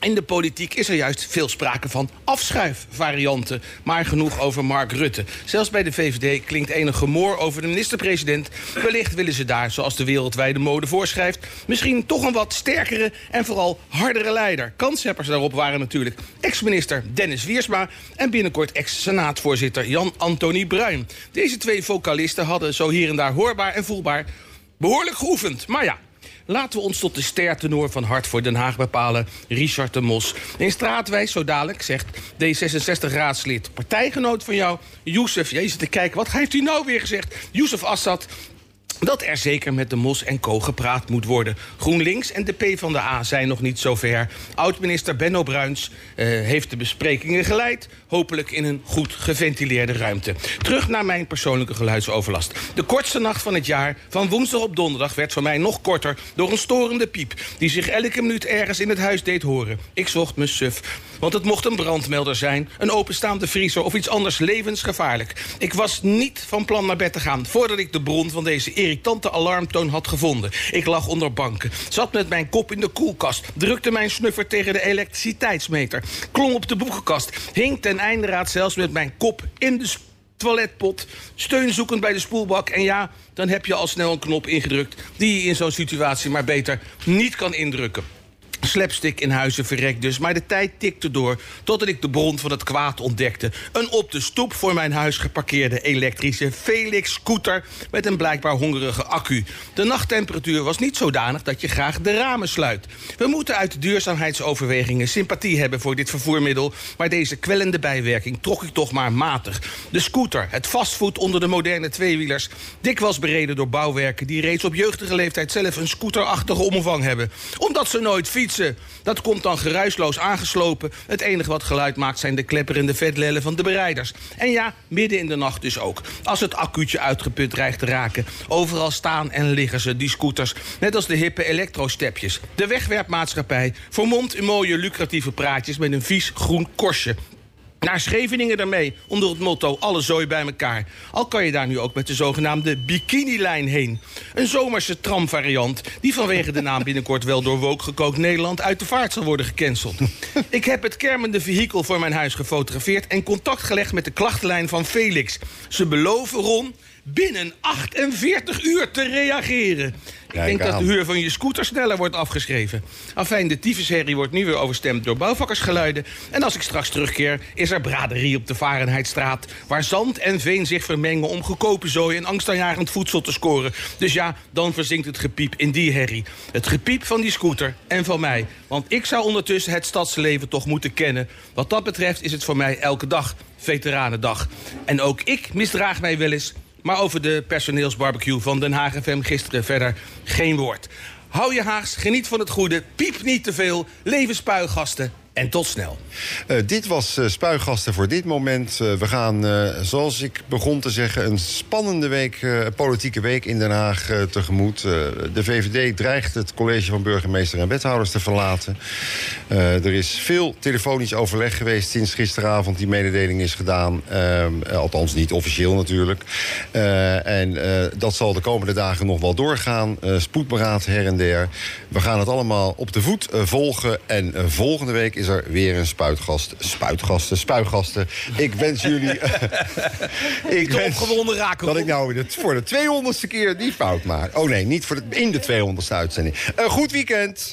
in de politiek is er juist veel sprake van afschuifvarianten. Maar genoeg over Mark Rutte. Zelfs bij de VVD klinkt enig gemoor over de minister-president. Wellicht willen ze daar, zoals de wereldwijde mode voorschrijft... misschien toch een wat sterkere en vooral hardere leider. Kansheppers daarop waren natuurlijk ex-minister Dennis Wiersma... en binnenkort ex-senaatvoorzitter Jan-Antonie Bruin. Deze twee vocalisten hadden zo hier en daar hoorbaar en voelbaar... behoorlijk geoefend. Maar ja, Laten we ons tot de stertenor van Hart voor Den Haag bepalen, Richard de Mos. In straatwijs, zo dadelijk, zegt D66-raadslid, partijgenoot van jou, Youssef... Zit te kijken, wat heeft hij nou weer gezegd? Youssef Assad, dat er zeker met de Mos en Co gepraat moet worden. GroenLinks en de PvdA zijn nog niet zover. Oud-minister Benno Bruins uh, heeft de besprekingen geleid. Hopelijk in een goed geventileerde ruimte. Terug naar mijn persoonlijke geluidsoverlast. De kortste nacht van het jaar, van woensdag op donderdag... werd voor mij nog korter door een storende piep... die zich elke minuut ergens in het huis deed horen. Ik zocht me suf, want het mocht een brandmelder zijn... een openstaande vriezer of iets anders levensgevaarlijk. Ik was niet van plan naar bed te gaan... voordat ik de bron van deze irritante alarmtoon had gevonden. Ik lag onder banken, zat met mijn kop in de koelkast... drukte mijn snuffer tegen de elektriciteitsmeter... klom op de boekenkast, hing ten einderaad zelfs met mijn kop in de toiletpot... steun zoekend bij de spoelbak. En ja, dan heb je al snel een knop ingedrukt... die je in zo'n situatie maar beter niet kan indrukken. Slapstick in huizen verrekt dus, maar de tijd tikte door... totdat ik de bron van het kwaad ontdekte. Een op de stoep voor mijn huis geparkeerde elektrische Felix-scooter... met een blijkbaar hongerige accu. De nachttemperatuur was niet zodanig dat je graag de ramen sluit. We moeten uit duurzaamheidsoverwegingen sympathie hebben voor dit vervoermiddel... maar deze kwellende bijwerking trok ik toch maar matig. De scooter, het fastfood onder de moderne tweewielers... dikwijls bereden door bouwwerken die reeds op jeugdige leeftijd... zelf een scooterachtige omvang hebben. Omdat ze nooit fietsen dat komt dan geruisloos aangeslopen. Het enige wat geluid maakt zijn de klepperende vetlellen van de bereiders. En ja, midden in de nacht dus ook. Als het accuutje uitgeput dreigt te raken. Overal staan en liggen ze, die scooters. Net als de hippe elektrostepjes. De wegwerpmaatschappij vermomt in mooie lucratieve praatjes... met een vies groen korstje naar Scheveningen ermee, onder het motto alle zooi bij elkaar. Al kan je daar nu ook met de zogenaamde bikinilijn heen. Een zomerse tramvariant die vanwege de naam binnenkort wel door Wook gekookt Nederland uit de vaart zal worden gecanceld. Ik heb het kermende vehikel voor mijn huis gefotografeerd en contact gelegd met de klachtenlijn van Felix. Ze beloven, Ron, binnen 48 uur te reageren. Ik denk dat de huur van je scooter sneller wordt afgeschreven. Afijn, de tyfusherrie wordt nu weer overstemd door bouwvakkersgeluiden. En als ik straks terugkeer, is er braderie op de Varenheidstraat... waar zand en veen zich vermengen om goedkope zooi... en angstaanjagend voedsel te scoren. Dus ja, dan verzinkt het gepiep in die herrie. Het gepiep van die scooter en van mij. Want ik zou ondertussen het stadsleven toch moeten kennen. Wat dat betreft is het voor mij elke dag Veteranendag. En ook ik misdraag mij wel eens maar over de personeelsbarbecue van Den Haag FM gisteren verder geen woord. Hou je Haags, geniet van het goede, piep niet te veel, leven spuigasten en tot snel. Uh, dit was uh, Spuigasten voor dit moment. Uh, we gaan, zoals ik begon te zeggen, een spannende week, politieke week in Den Haag tegemoet. de VVD dreigt het college van burgemeester en wethouders te verlaten. er is veel telefonisch overleg geweest sinds gisteravond die mededeling is gedaan. althans niet officieel natuurlijk. en dat zal de komende dagen nog wel doorgaan. spoedberaad her en der. We gaan het allemaal op de voet volgen. En volgende week is er weer een spuitgast. Spuitgasten, spuigasten. Ik wens jullie... ik wens opgewonden raken. Dat ik nou voor de 200ste keer die fout maak. Oh nee, niet voor de, in de 200ste uitzending. Een goed weekend.